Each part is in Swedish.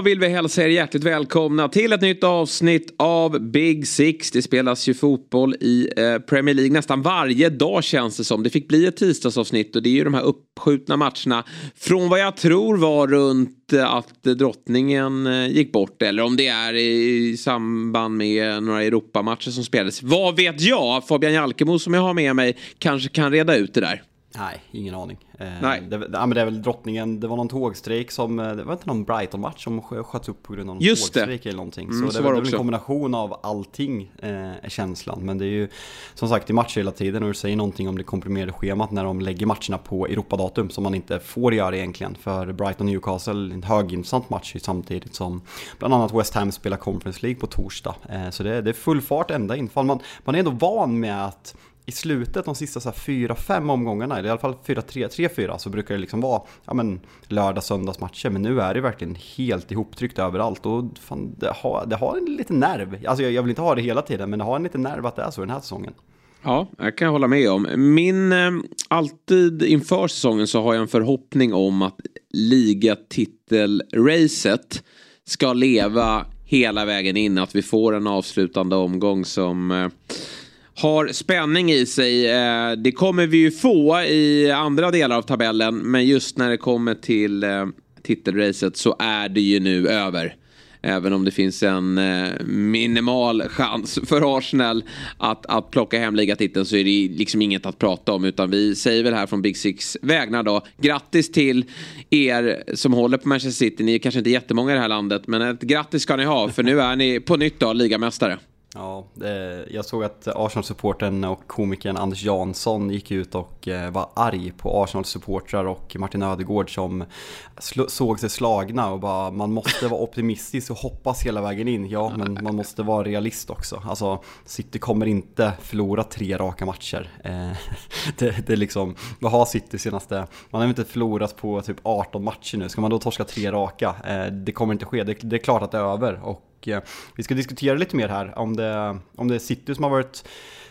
Då vill vi hälsa er hjärtligt välkomna till ett nytt avsnitt av Big Six. Det spelas ju fotboll i eh, Premier League nästan varje dag känns det som. Det fick bli ett tisdagsavsnitt och det är ju de här uppskjutna matcherna från vad jag tror var runt eh, att drottningen eh, gick bort eller om det är i samband med några Europamatcher som spelades. Vad vet jag? Fabian Jalkemo som jag har med mig kanske kan reda ut det där. Nej, ingen aning. Eh, Nej. Det, men det är väl drottningen, det var någon tågstrejk som, eh, det var inte någon Brighton-match som sköts upp på grund av någon Just tågstrejk det. eller någonting. Mm, så, så det, var det det är väl en kombination av allting, eh, är känslan. Men det är ju som sagt i matcher hela tiden och du säger någonting om det komprimerade schemat när de lägger matcherna på Europadatum som man inte får göra egentligen. För Brighton-Newcastle, en högintressant match samtidigt som bland annat West Ham spelar Conference League på torsdag. Eh, så det, det är full fart ända in. Man, man är ändå van med att i slutet, de sista 4-5 omgångarna, eller i alla fall 4-3, 3-4, så brukar det liksom vara ja, men, lördag-söndagsmatcher. Men nu är det verkligen helt ihoptryckt överallt och fan, det, har, det har en liten nerv. Alltså jag, jag vill inte ha det hela tiden, men det har en liten nerv att det är så den här säsongen. Ja, jag kan hålla med om. Min, eh, alltid inför säsongen så har jag en förhoppning om att ligatitelracet ska leva hela vägen in. Att vi får en avslutande omgång som eh, har spänning i sig. Eh, det kommer vi ju få i andra delar av tabellen. Men just när det kommer till eh, titelracet så är det ju nu över. Även om det finns en eh, minimal chans för Arsenal att, att plocka hem ligatiteln så är det liksom inget att prata om. Utan vi säger väl här från Big Six vägnar då. Grattis till er som håller på Manchester City. Ni är kanske inte jättemånga i det här landet. Men ett grattis ska ni ha. För nu är ni på nytt då ligamästare. Ja, jag såg att Arsenal-supporten och komikern Anders Jansson gick ut och eh, var arg på Arsenal-supportrar och Martin Ödegård som såg sig slagna och bara man måste vara optimistisk och hoppas hela vägen in. Ja, men man måste vara realist också. Alltså, City kommer inte förlora tre raka matcher. Eh, det, det är liksom, vad har City senaste, man har inte förlorat på typ 18 matcher nu. Ska man då torska tre raka? Eh, det kommer inte ske, det, det är klart att det är över. Och och eh, vi ska diskutera lite mer här om det, om det är City som har varit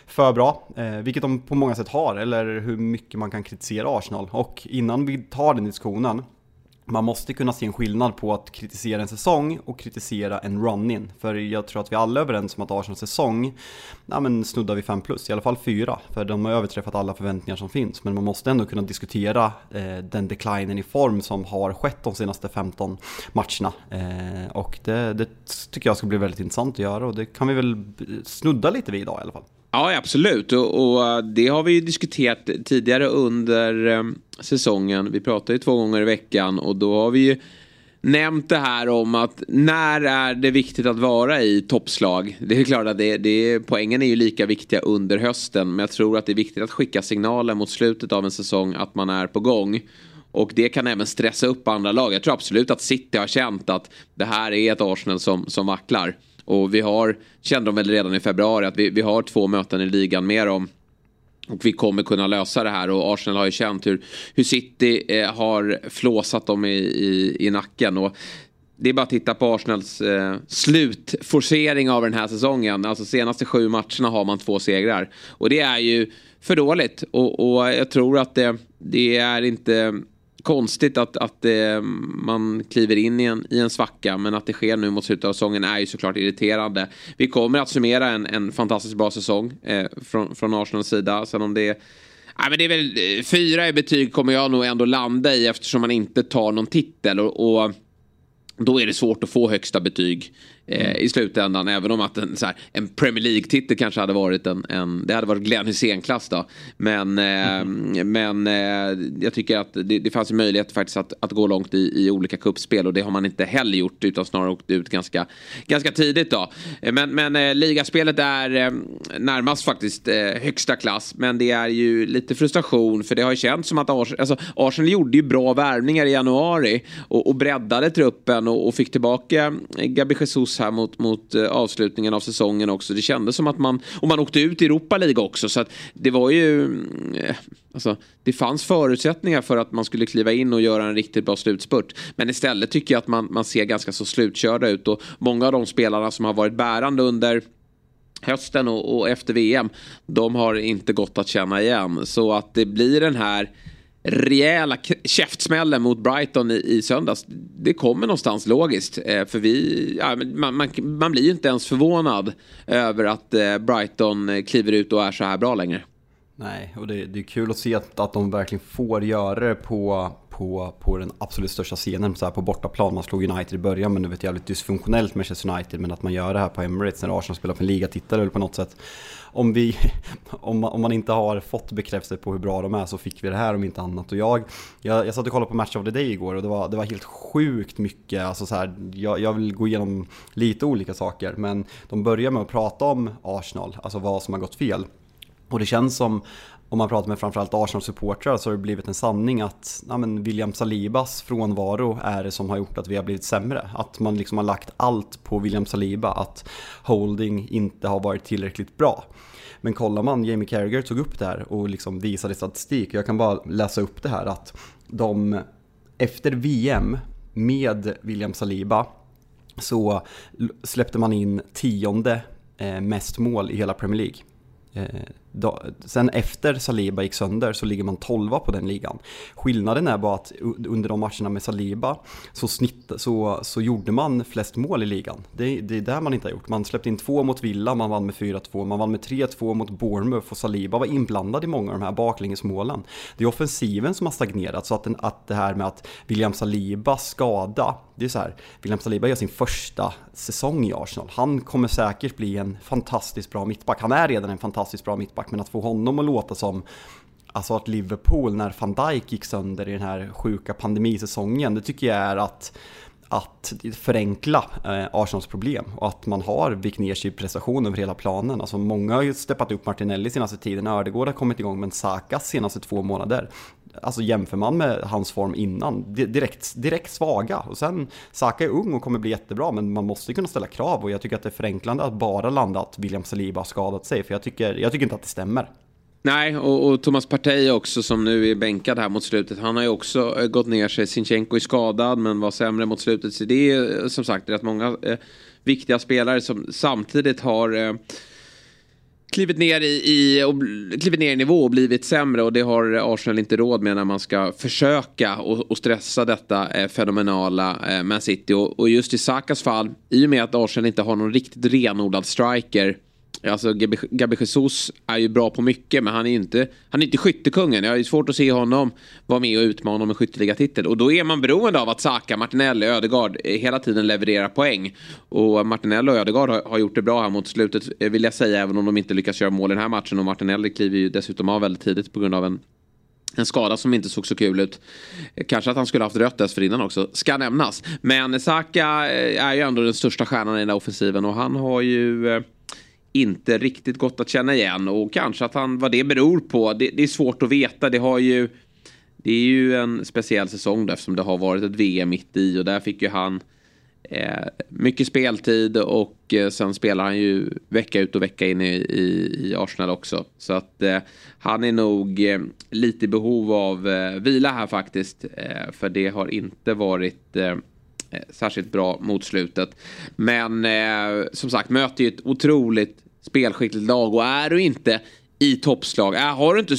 för bra, eh, vilket de på många sätt har, eller hur mycket man kan kritisera Arsenal. Och innan vi tar den diskussionen man måste kunna se en skillnad på att kritisera en säsong och kritisera en run-in. För jag tror att vi alla är överens om att Arsenals säsong, ja men snuddar vi 5 plus, i alla fall 4. För de har överträffat alla förväntningar som finns. Men man måste ändå kunna diskutera eh, den declinen i form som har skett de senaste 15 matcherna. Eh, och det, det tycker jag ska bli väldigt intressant att göra och det kan vi väl snudda lite vid idag i alla fall. Ja, absolut. Och, och, eh, det har vi ju diskuterat tidigare under eh, säsongen. Vi pratar ju två gånger i veckan och då har vi ju nämnt det här om att när är det viktigt att vara i toppslag? Det är klart att det, det, poängen är ju lika viktiga under hösten men jag tror att det är viktigt att skicka signaler mot slutet av en säsong att man är på gång. Och det kan även stressa upp andra lag. Jag tror absolut att City har känt att det här är ett Arsenal som, som vacklar. Och vi har, kände de väl redan i februari, att vi, vi har två möten i ligan med dem. Och vi kommer kunna lösa det här och Arsenal har ju känt hur, hur City eh, har flåsat dem i, i, i nacken. Och det är bara att titta på Arsenals eh, slutforcering av den här säsongen. Alltså senaste sju matcherna har man två segrar. Och det är ju för dåligt. Och, och jag tror att det, det är inte konstigt att, att eh, man kliver in i en, i en svacka men att det sker nu mot slutet av säsongen är ju såklart irriterande. Vi kommer att summera en, en fantastiskt bra säsong eh, från, från Arsenals sida. Sen om det är Nej, men det är väl eh, fyra i betyg kommer jag nog ändå landa i eftersom man inte tar någon titel. Och, och då är det svårt att få högsta betyg eh, i slutändan. Även om att en, här, en Premier League-titel kanske hade varit en, en, det hade varit Glenn Hysén-klass då. Men, eh, mm. men eh, jag tycker att det, det fanns en möjlighet faktiskt att, att gå långt i, i olika kuppspel och det har man inte heller gjort utan snarare åkt ut ganska, ganska tidigt då. Men, men ligaspelet är närmast faktiskt högsta klass. Men det är ju lite frustration för det har ju känts som att Ars alltså, Arsenal gjorde ju bra värvningar i januari och, och breddade truppen och, och fick tillbaka Gabi Jesus här mot, mot eh, avslutningen av säsongen också. Det kändes som att man, och man åkte ut i Europa League också så att det var ju, eh, alltså det fanns förutsättningar för att man skulle kliva in och göra en riktigt bra slutspurt. Men istället tycker jag att man, man ser ganska så slutkörda ut och många av de spelarna som har varit bärande under hösten och, och efter VM, de har inte gått att känna igen. Så att det blir den här rejäla käftsmällen mot Brighton i, i söndags. Det kommer någonstans logiskt. Eh, för vi, ja, man, man, man, blir ju inte ens förvånad över att eh, Brighton kliver ut och är så här bra längre. Nej, och det, det är kul att se att, att de verkligen får göra det på, på, på den absolut största scenen så här på bortaplan. Man slog United i början men det var ett jävligt dysfunktionellt Manchester United. Men att man gör det här på Emirates när Arsenal spelar för en ligatitel eller på något sätt. Om, vi, om, man, om man inte har fått bekräftelse på hur bra de är så fick vi det här om inte annat. Och jag, jag, jag satt och kollade på Match of the Day igår och det var, det var helt sjukt mycket. Alltså så här, jag, jag vill gå igenom lite olika saker. Men de börjar med att prata om Arsenal, alltså vad som har gått fel. Och det känns som, om man pratar med framförallt Arsenal-supportrar så har det blivit en sanning att ja, men William Salibas frånvaro är det som har gjort att vi har blivit sämre. Att man liksom har lagt allt på William Saliba, att Holding inte har varit tillräckligt bra. Men kollar man, Jamie Carragher tog upp det här och liksom visade statistik. Jag kan bara läsa upp det här att de efter VM med William Saliba så släppte man in tionde eh, mest mål i hela Premier League. Eh, Sen efter Saliba gick sönder så ligger man 12 på den ligan. Skillnaden är bara att under de matcherna med Saliba så, snitt, så, så gjorde man flest mål i ligan. Det, det är där man inte har gjort. Man släppte in två mot Villa, man vann med 4-2, man vann med 3-2 mot Bournemouth och Saliba var inblandad i många av de här baklängesmålen. Det är offensiven som har stagnerat så att, den, att det här med att William Saliba skada, det är så här, William Saliba gör sin första säsong i Arsenal. Han kommer säkert bli en fantastiskt bra mittback. Han är redan en fantastiskt bra mittback mittback, men att få honom att låta som Alltså att Liverpool när van Dijk gick sönder i den här sjuka pandemisäsongen, det tycker jag är att att förenkla eh, Arsenals problem och att man har vikt ner sig i prestation över hela planen. Alltså många har ju steppat upp Martinelli senaste tiden, Ödegård har kommit igång, men Sakas senaste två månader. Alltså jämför man med hans form innan, direkt, direkt svaga. Och sen, Saka är ung och kommer bli jättebra, men man måste kunna ställa krav och jag tycker att det är förenklande att bara landa att William Saliba har skadat sig, för jag tycker, jag tycker inte att det stämmer. Nej, och, och Thomas Partey också som nu är bänkad här mot slutet. Han har ju också äh, gått ner sig. Sinchenko är skadad men var sämre mot slutet. Så det är eh, som sagt rätt många äh, viktiga spelare som samtidigt har äh, klivit ner i, i, och, klivit ner i nivå och blivit sämre och det har Arsenal inte råd med när man ska försöka och, och stressa detta eh, fenomenala eh, Man City. Och, och, just i Sakas fall, i och med att Arsenal inte har någon riktigt renodlad striker Alltså Gabi Jesus är ju bra på mycket men han är inte, han är inte skyttekungen. Jag har ju svårt att se honom vara med och utmana om en skytteligatitel. Och då är man beroende av att Saka, Martinelli, Ödegaard hela tiden levererar poäng. Och Martinelli och Ödegaard har, har, gjort det bra här mot slutet eh, vill jag säga även om de inte lyckas göra mål i den här matchen. Och Martinelli kliver ju dessutom av väldigt tidigt på grund av en en skada som inte såg så kul ut. Kanske att han skulle haft rött dessförinnan också, ska nämnas. Men Saka eh, är ju ändå den största stjärnan i den här offensiven och han har ju eh, inte riktigt gått att känna igen och kanske att han, vad det beror på, det, det, är svårt att veta. Det har ju, det är ju en speciell säsong då, eftersom det har varit ett VM mitt i och där fick ju han eh, mycket speltid och eh, sen spelar han ju vecka ut och vecka in i, i, i Arsenal också. Så att eh, han är nog eh, lite i behov av eh, vila här faktiskt. Eh, för det har inte varit Eh, särskilt bra mot slutet. Men eh, som sagt möter ju ett otroligt spelskickligt lag och är du inte i toppslag, äh, har, du inte,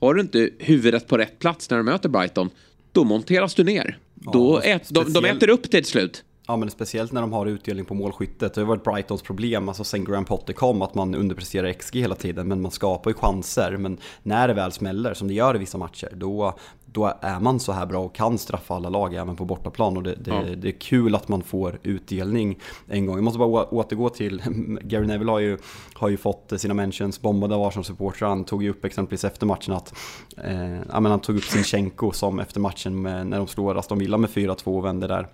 har du inte huvudet på rätt plats när du möter Brighton, då monteras du ner. Ja, då ät, de, de äter upp det till slut. Ja men speciellt när de har utdelning på målskyttet. Det har varit Brightons problem, alltså sen Graham Potter kom, att man underpresterar XG hela tiden. Men man skapar ju chanser. Men när det väl smäller, som det gör i vissa matcher, då, då är man så här bra och kan straffa alla lag även på bortaplan. Och det, det, ja. det är kul att man får utdelning en gång. Jag måste bara återgå till, Gary Neville har ju, har ju fått sina mentions bombade av Arsenal-supportrar. Han tog ju upp exempelvis efter matchen att, eh, ja, han tog upp Sinchenko som efter matchen med, när de slår Aston Villa med 4-2 och vände där.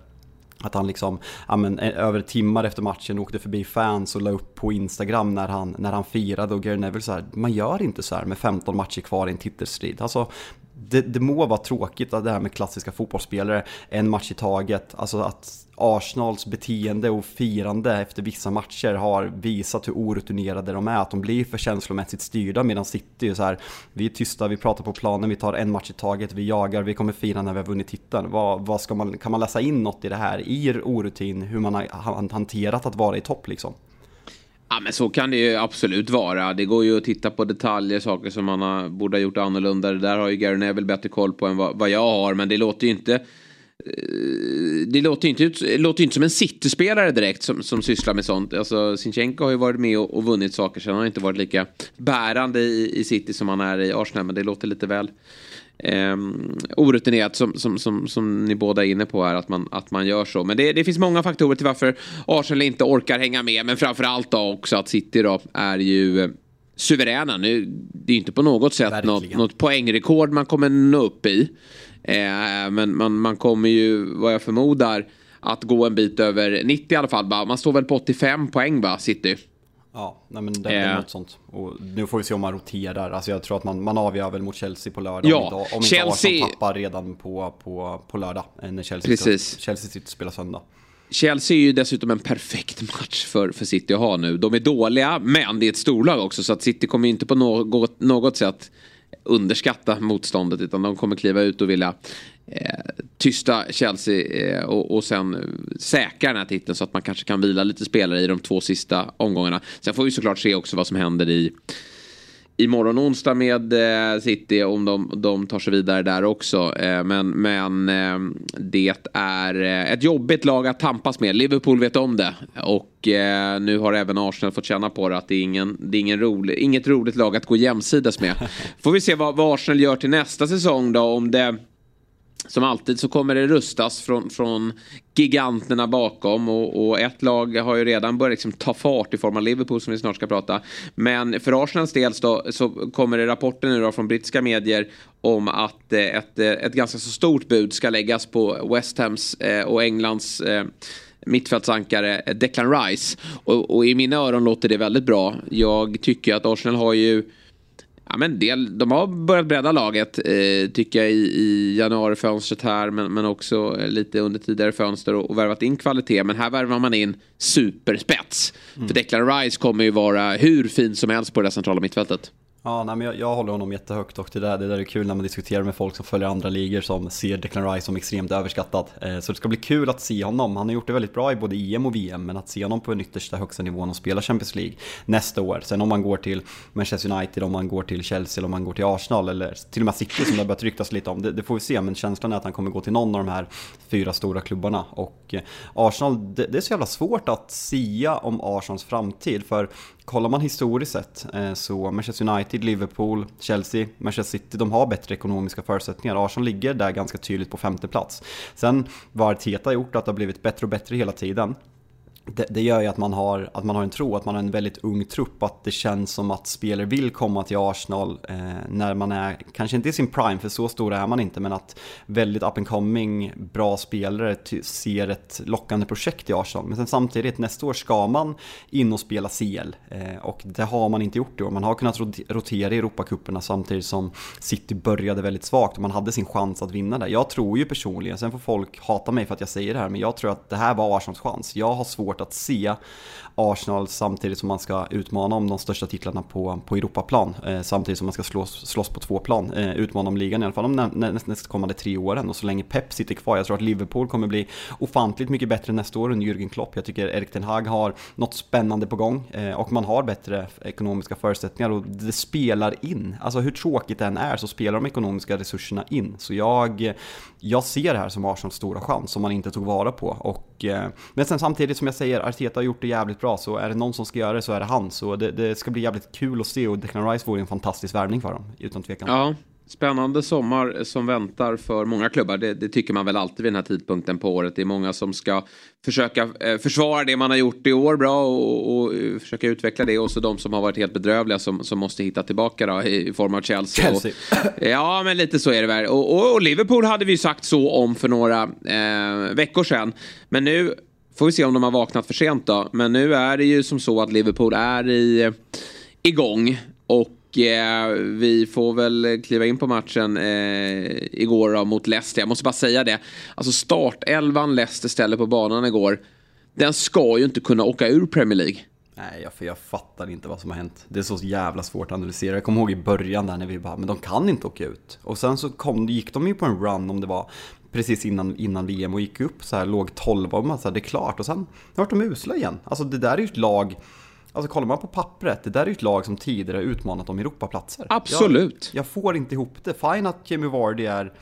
Att han liksom, ja men, eh, över timmar efter matchen åkte förbi fans och la upp på Instagram när han, när han firade och Gary Neville så här, man gör inte så här med 15 matcher kvar i en titelstrid. Alltså, det, det må vara tråkigt att det här med klassiska fotbollsspelare, en match i taget, alltså att Arsenals beteende och firande efter vissa matcher har visat hur orutinerade de är, att de blir för känslomässigt styrda medan City är så här, vi är tysta, vi pratar på planen, vi tar en match i taget, vi jagar, vi kommer fira när vi har vunnit titeln. Vad, vad ska man, kan man läsa in något i det här, i orutin, hur man har hanterat att vara i topp liksom? Ja, men så kan det ju absolut vara. Det går ju att titta på detaljer, saker som man har, borde ha gjort annorlunda. Det där har ju Gary Neville bättre koll på än vad, vad jag har. Men det låter ju inte eh, det låter ju inte, låter inte som en City-spelare direkt som, som sysslar med sånt. Alltså Sinchenko har ju varit med och, och vunnit saker. Sen har han inte varit lika bärande i, i City som han är i Arsenal. Men det låter lite väl eh, orutinerat som, som, som, som ni båda är inne på här. Att man, att man gör så. Men det, det finns många faktorer till varför Arsenal inte orkar hänga med. Men framförallt då också att City då är ju eh, suveräna. Nu, det är inte på något sätt något, något poängrekord man kommer nå upp i. Eh, men man, man kommer ju, vad jag förmodar, att gå en bit över 90 i alla fall. Man står väl på 85 poäng va, City? Ja, nej men det är eh. något sånt. Och nu får vi se om man roterar. Alltså jag tror att man, man avgör väl mot Chelsea på lördag. Ja, om inte, om Chelsea... inte tappar redan på, på, på lördag. Eh, när Chelsea, Precis. Chelsea sitter och spelar söndag. Chelsea är ju dessutom en perfekt match för, för City att ha nu. De är dåliga, men det är ett storlag också. Så att City kommer inte på något, något sätt underskatta motståndet utan de kommer kliva ut och vilja tysta Chelsea eh, och, och sen säkra den här titeln så att man kanske kan vila lite spelare i de två sista omgångarna. Sen får vi såklart se också vad som händer i imorgon onsdag med eh, City om de, de tar sig vidare där också. Eh, men men eh, det är eh, ett jobbigt lag att tampas med. Liverpool vet om det. Och eh, nu har även Arsenal fått känna på det att det är, ingen, det är ingen rolig, inget roligt lag att gå jämsides med. Får vi se vad, vad Arsenal gör till nästa säsong då. Om det som alltid så kommer det rustas från, från giganterna bakom och, och, ett lag har ju redan börjat liksom ta fart i form av Liverpool som vi snart ska prata. Men för Arsenals del så, så kommer det rapporter nu då från brittiska medier om att eh, ett, eh, ett ganska så stort bud ska läggas på West Hams eh, och Englands eh, mittfältsankare Declan Rice. Och, och, i mina öron låter det väldigt bra. Jag tycker att Arsenal har ju Ja, men del, de har börjat bredda laget eh, tycker jag i, i januarifönstret här men, men också lite under tidigare fönster och, och värvat in kvalitet. Men här värvar man in superspets. Mm. För Declan Rice kommer ju vara hur fin som helst på det centrala mittfältet. Ja, nej, men jag, jag håller honom jättehögt och det där, det där är kul när man diskuterar med folk som följer andra ligor som ser Declan Rice som extremt överskattad. Eh, så det ska bli kul att se honom. Han har gjort det väldigt bra i både EM och VM, men att se honom på den yttersta högsta nivån och spela Champions League nästa år. Sen om man går till Manchester United, om man går till Chelsea eller om man går till Arsenal eller till och med City som det har börjat ryktas lite om. Det, det, får vi se, men känslan är att han kommer gå till någon av de här fyra stora klubbarna. Och eh, Arsenal, det, det är så jävla svårt att sia om Arsenals framtid, för kollar man historiskt sett eh, så Manchester United, Liverpool, Chelsea, Manchester City, de har bättre ekonomiska förutsättningar. Arsenal ligger där ganska tydligt på femte plats. Sen vad Arteta gjort att det har blivit bättre och bättre hela tiden det, det, gör ju att man, har, att man har en tro, att man har en väldigt ung trupp, att det känns som att spelare vill komma till Arsenal eh, när man är, kanske inte i sin prime, för så stor är man inte, men att väldigt up and coming, bra spelare ser ett lockande projekt i Arsenal. Men sen samtidigt, nästa år ska man in och spela CL eh, och det har man inte gjort i år. Man har kunnat rotera i Europacuperna samtidigt som City började väldigt svagt och man hade sin chans att vinna där. Jag tror ju personligen, sen får folk hata mig för att jag säger det här, men jag tror att det här var Arsenals chans. Jag har svårt svårt att se Arsenal samtidigt som man ska utmana om de största titlarna på, på Europaplan. Eh, samtidigt som man ska slåss, slåss på två plan. Eh, utmana om ligan i alla fall de nä, nä, nästkommande tre åren. Och så länge Pep sitter kvar, jag tror att Liverpool kommer bli ofantligt mycket bättre nästa år under Jürgen Klopp. Jag tycker Erik Ten Hag har något spännande på gång eh, och man har bättre ekonomiska förutsättningar och det spelar in. Alltså hur tråkigt det än är så spelar de ekonomiska resurserna in. Så jag, jag ser det här som Arsenals stora chans som man inte tog vara på. Och, Eh, men sen samtidigt som jag säger, Arteta har gjort det jävligt bra, så är det någon som ska göra det så är det han. Så det, det ska bli jävligt kul att se och Declan Rice vore en fantastisk värvning för dem, utan tvekan. Ja, Spännande sommar som väntar för många klubbar. Det, det, tycker man väl alltid vid den här tidpunkten på året. Det är många som ska försöka eh, försvara det man har gjort i år bra och, och, försöka utveckla det. Och så de som har varit helt bedrövliga som, som måste hitta tillbaka då, i, form av Chelsea. Chelsea. Och, ja, men lite så är det väl. Och, och, och Liverpool hade vi sagt så om för några eh, veckor sedan. Men nu får vi se om de har vaknat för sent då. Men nu är det ju som så att Liverpool är i, igång. Och Eh, Eh, vi får väl kliva in på matchen eh, igår då, mot Leicester. Jag måste bara säga det. Alltså startelvan Leicester ställde på banan igår. Den ska ju inte kunna åka ur Premier League. Nej, jag, för jag fattar inte vad som har hänt. Det är så jävla svårt att analysera. Jag kommer ihåg i början där när vi bara, men de kan inte åka ut. Och sen så kom, gick de ju på en run om det var precis innan, innan VM och gick upp så här, låg 12 och man så här, det är klart. Och sen vart de usla igen. Alltså det där är ju ett lag Alltså kollar man på pappret, det där är ju ett lag som tidigare utmanat om Europaplatser. Absolut. Jag, jag får inte ihop det. Fine att Jamie Vardy är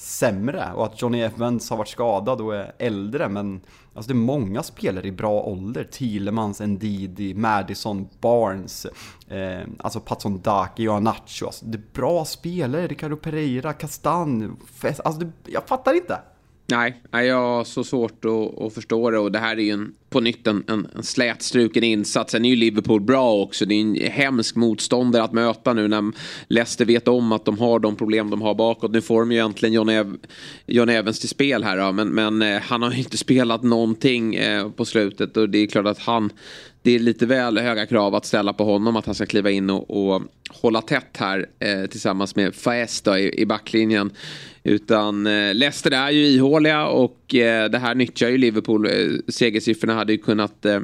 sämre och att Johnny Evans har varit skadad och är äldre men alltså det är många spelare i bra ålder. Thielemans, Ndidi, Madison, Barnes, eh, alltså Patson Daki, Johan Nacho. Alltså det är bra spelare, Ricardo Pereira, Castan, alltså det, jag fattar inte. Nej, jag har så svårt att, att, förstå det och det här är ju en, på nytt en, en, en slätstruken insats. Sen är ju Liverpool bra också. Det är en hemsk motståndare att möta nu när Leicester vet om att de har de problem de har bakåt. Nu får de ju äntligen John, Ev John Evans till spel här då. men, men eh, han har ju inte spelat någonting eh, på slutet och det är klart att han det är lite väl höga krav att ställa på honom att han ska kliva in och, och hålla tätt här eh, tillsammans med Faes i, i backlinjen. Utan eh, Leicester är ju ihåliga och eh, det här nyttjar ju Liverpool. Eh, segersiffrorna hade ju kunnat Eh,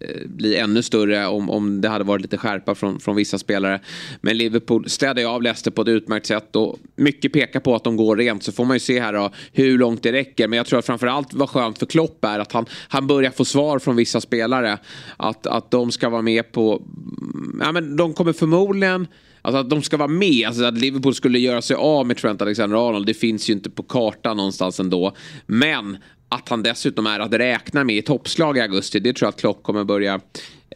Eh, bli ännu större om, om det hade varit lite skärpa från, från vissa spelare. Men Liverpool städade av Leicester på ett utmärkt sätt och mycket pekar på att de går rent så får man ju se här då hur långt det räcker. Men jag tror att framförallt vad skönt för Klopp är att han, han börjar få svar från vissa spelare. Att, att de ska vara med på, ja men de kommer förmodligen Alltså att de ska vara med, alltså att Liverpool skulle göra sig av med Trent Alexander-Arnold, det finns ju inte på kartan någonstans ändå. Men att han dessutom är att räkna med i toppslag i augusti, det tror jag att Klopp kommer börja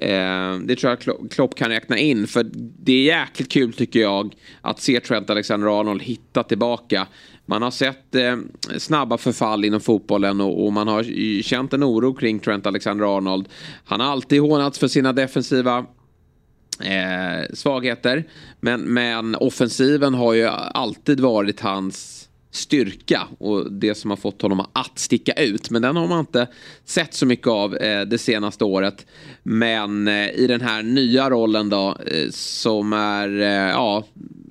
eh, det tror jag Klopp kan räkna in. För det är jäkligt kul tycker jag att se Trent Alexander-Arnold hitta tillbaka. Man har sett eh, snabba förfall inom fotbollen och, och, man har känt en oro kring Trent Alexander-Arnold. Han har alltid hånats för sina defensiva eh, svagheter. Men, men offensiven har ju alltid varit hans styrka och det som har fått honom att sticka ut. Men den har man inte sett så mycket av eh, det senaste året. Men eh, i den här nya rollen då eh, som är ja,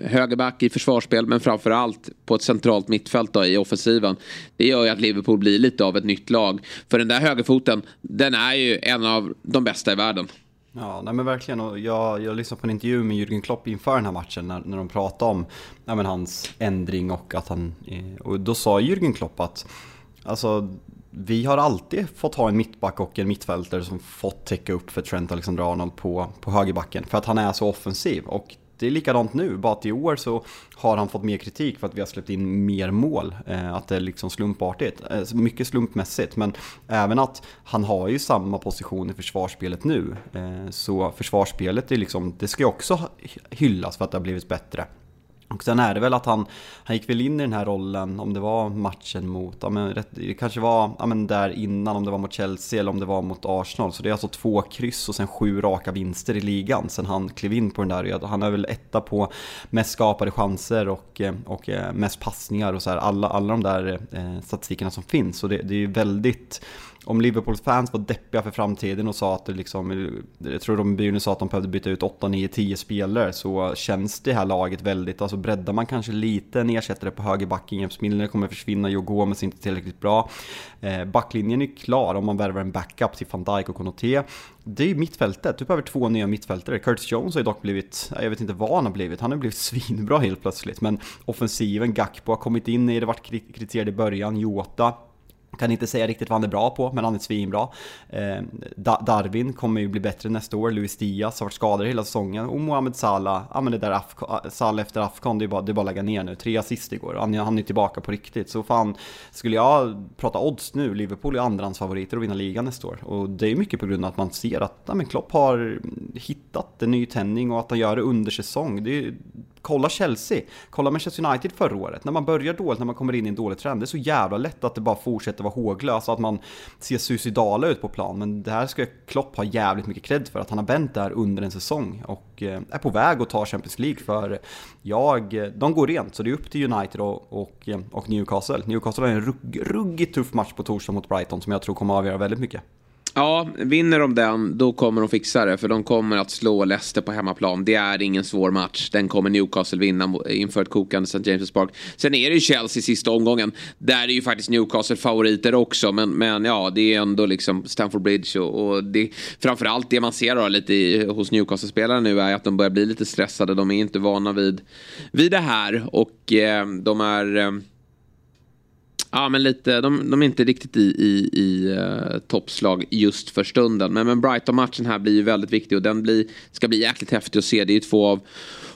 högerback i försvarsspel men framförallt på ett centralt mittfält då, i offensiven. Det gör ju att Liverpool blir lite av ett nytt lag. För den där högerfoten den är ju en av de bästa i världen. Ja, nej men verkligen. Och jag, jag lyssnade på en intervju med Jürgen Klopp inför den här matchen när, när de pratade om nej men hans ändring och att han... Eh, och då sa Jürgen Klopp att alltså, vi har alltid fått ha en mittback och en mittfältare som fått täcka upp för Trent Alexander-Arnold på, på högerbacken. För att han är så offensiv. Och det är likadant nu, bara att i år så har han fått mer kritik för att vi har släppt in mer mål. Eh, att det är liksom slumpartigt, eh, mycket slumpmässigt. Men även att han har ju samma position i försvarsspelet nu. Eh, så försvarsspelet är liksom, det ska ju också hyllas för att det har blivit bättre. Och sen är det väl att han, han gick väl in i den här rollen, om det var matchen mot, ja men rätt, det kanske var ja men där innan, om det var mot Chelsea eller om det var mot Arsenal. Så det är alltså två kryss och sen sju raka vinster i ligan sen han klev in på den där. Han är väl etta på mest skapade chanser och, och eh, mest passningar och så här, alla, alla de där eh, statistikerna som finns. Så det, det är ju väldigt om Liverpools fans var deppiga för framtiden och sa att det liksom, jag tror de byn sa att de behövde byta ut 8, 9, 10 spelare så känns det här laget väldigt, alltså breddar man kanske lite en ersättare på högerbacken, James Milner kommer försvinna, Joe Gomez är inte tillräckligt bra. Eh, backlinjen är klar om man värvar en backup till van Dijk och Konoté. Det är ju mittfältet, du behöver två nya mittfältare. Curtis Jones har ju dock blivit, jag vet inte vad han har blivit, han har blivit svinbra helt plötsligt. Men offensiven, Gakpo har kommit in i det, varit kritiserad i början, Jota kan inte säga riktigt vad han är bra på, men han är svinbra. Eh, Darwin kommer ju bli bättre nästa år. Luis Diaz har varit skadad hela säsongen. Och Mohamed Salah, ja men det där Afko, Salah efter Afghan, det är, bara, det är bara att lägga ner nu. Tre assist igår, han, han är tillbaka på riktigt. Så fan, skulle jag prata odds nu, Liverpool är andrahandsfavoriter att vinna ligan nästa år. Och det är mycket på grund av att man ser att ja, men Klopp har hittat en ny tändning och att han gör det under säsong. Det är, Kolla Chelsea, kolla Manchester United förra året. När man börjar dåligt, när man kommer in i en dålig trend, det är så jävla lätt att det bara fortsätter vara håglöst och att man ser suicidala ut på plan. Men det här ska Klopp ha jävligt mycket cred för, att han har vänt där under en säsong och eh, är på väg att ta Champions League för jag, eh, de går rent, så det är upp till United och, och, eh, och Newcastle. Newcastle har en rugg, ruggigt tuff match på torsdag mot Brighton som jag tror kommer att avgöra väldigt mycket. Ja, vinner de den då kommer de fixa det. För de kommer att slå Leicester på hemmaplan. Det är ingen svår match. Den kommer Newcastle vinna inför ett kokande St. James' Park. Sen är det ju Chelsea sista omgången. Där är ju faktiskt Newcastle favoriter också. Men, men ja, det är ändå liksom Stamford Bridge. Och, och det, framförallt det man ser då lite i, hos Newcastle-spelarna nu är att de börjar bli lite stressade. De är inte vana vid, vid det här. Och eh, de är... Eh, Ja, men lite. De, de är inte riktigt i, i, i uh, toppslag just för stunden. Men, men Brighton-matchen här blir ju väldigt viktig och den blir, ska bli jäkligt häftig att se. Det är ju två av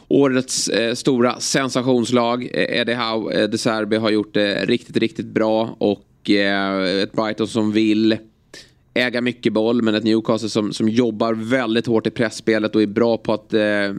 årets eh, stora sensationslag. Eh, Eddie Howe, eh, De Serbi har gjort det riktigt, riktigt bra och eh, ett Brighton som vill äga mycket boll men ett Newcastle som, som jobbar väldigt hårt i pressspelet och är bra på att eh, eh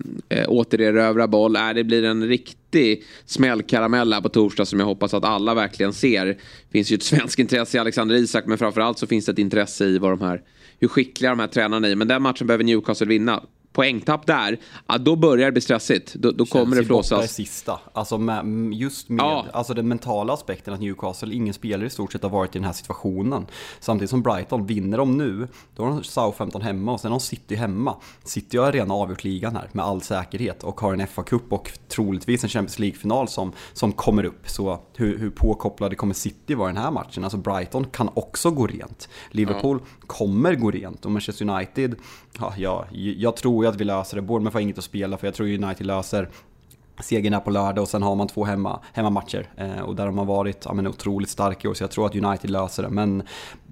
återerövra boll. Äh, det blir en riktig smällkaramell här på torsdag som jag hoppas att alla verkligen ser. Det finns ju ett svenskt intresse i Alexander Isak men framförallt så finns det ett intresse i vad de här, hur skickliga de här tränarna är. Men den matchen behöver Newcastle vinna poängtapp där, ja, då börjar det bli stressigt. Då, då kommer det flåsas. i sista. Alltså med, just med ja. alltså den mentala aspekten att Newcastle, ingen spelare i stort sett har varit i den här situationen. Samtidigt som Brighton, vinner de nu, då har de Southampton hemma och sen har de City hemma. City har redan avgjort ligan här med all säkerhet och har en FA-cup och troligtvis en Champions League-final som, som kommer upp. Så hur, hur påkopplade kommer City vara i den här matchen? Alltså Brighton kan också gå rent. Liverpool ja kommer gå rent och Manchester United, ja, jag, jag tror att vi löser det. Bournemouth har inget att spela för jag tror United löser segern här på lördag och sen har man två hemma, hemmamatcher. Eh, och där har man varit ja, men, otroligt stark i år så jag tror att United löser det. Men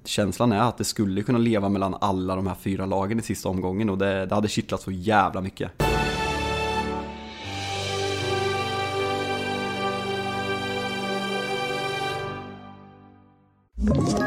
känslan är att det skulle kunna leva mellan alla de här fyra lagen i sista omgången och det, det hade kittlat så jävla mycket. Ett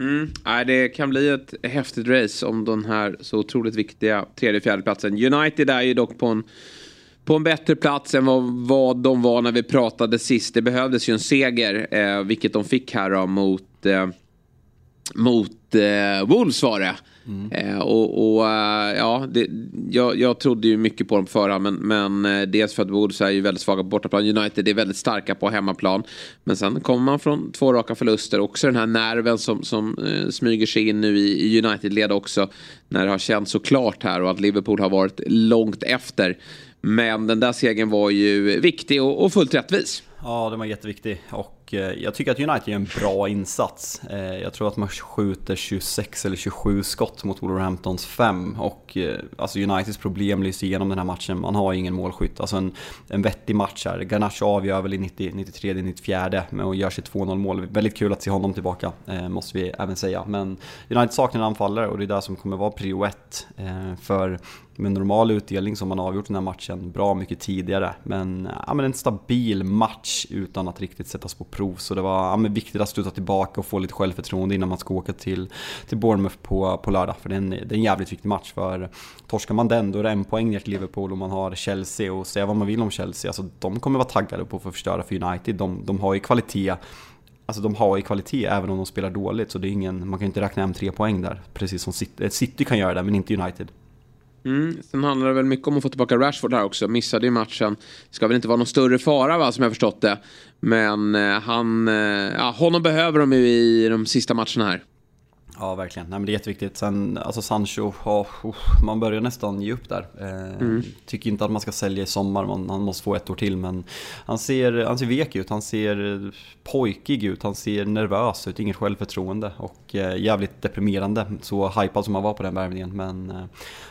Mm. Nej, det kan bli ett häftigt race om den här så otroligt viktiga tredje fjärde platsen. United är ju dock på en, på en bättre plats än vad, vad de var när vi pratade sist. Det behövdes ju en seger, eh, vilket de fick här då, mot, eh, mot eh, Wolves var det. Mm. Eh, och, och uh, ja, det, jag, jag trodde ju mycket på dem på förhand. Men, men uh, dels för att Wolves är ju väldigt svaga på bortaplan. United är väldigt starka på hemmaplan. Men sen kommer man från två raka förluster. Också den här nerven som, som uh, smyger sig in nu i, i United-led också. När det har känts så klart här och att Liverpool har varit långt efter. Men den där segern var ju viktig och, och fullt rättvis. Ja, den var jätteviktig. Och Eh, jag tycker att United gör en bra insats. Eh, jag tror att man skjuter 26 eller 27 skott mot Wolverhamptons 5 och eh, alltså Uniteds problem lyser igenom den här matchen. Man har ingen målskytt. Alltså en, en vettig match här. Garnacho avgör väl i 90, 93, 94 med att göra sitt 2-0 mål. Väldigt kul att se honom tillbaka, måste vi även säga. Men United saknar anfallare och det är det som kommer vara prio 1 för med normal utdelning som man avgjort den här matchen bra mycket tidigare. Men, eh, ja, men en stabil match utan att riktigt sättas på prov. Så det var ja, men viktigt att sluta tillbaka och få lite självförtroende innan man ska åka till, till Bournemouth på, på lördag. För det är, en, det är en jävligt viktig match. För torskar man den då är det en poäng ner till Liverpool och man har Chelsea och säga vad man vill om Chelsea. Alltså, de kommer vara taggade på att få förstöra för United. De, de har ju kvalitet Alltså de har ju kvalitet även om de spelar dåligt så det är ingen, man kan ju inte räkna hem tre poäng där. Precis som City, eh, City kan göra det men inte United. Mm. Sen handlar det väl mycket om att få tillbaka Rashford här också. Missade ju matchen. Ska väl inte vara någon större fara va, som jag förstått det. Men eh, han, eh, ja, honom behöver de ju i de sista matcherna här. Ja, verkligen. Nej, men det är jätteviktigt. Sen, alltså Sancho, oh, oh, man börjar nästan ge upp där. Eh, mm. Tycker inte att man ska sälja i sommar, man, han måste få ett år till. Men han ser, han ser vek ut, han ser pojkig ut, han ser nervös ut, inget självförtroende. Och eh, jävligt deprimerande, så hypad som han var på den värvningen. Men eh,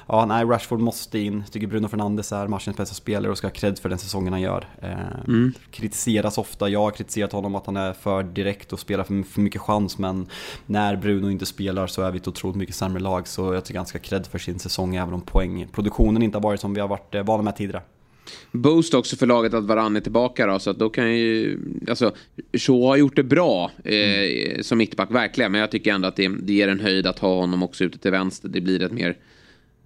ja, nej, Rashford måste in. Tycker Bruno Fernandes är matchens bästa spelare och ska ha cred för den säsongen han gör. Eh, mm. Kritiseras ofta, jag har kritiserat honom att han är för direkt och spelar för, för mycket chans. Men när Bruno inte spelar så är vi ett otroligt mycket sämre lag. Så jag tycker han ska cred för sin säsong även om poängproduktionen inte har varit som vi har varit eh, vana med tidigare. Boost också för laget att Varann är tillbaka då, så att då kan ju... Alltså, Shaw har gjort det bra eh, mm. som mittback, verkligen. Men jag tycker ändå att det, det ger en höjd att ha honom också ute till vänster. Det blir ett mer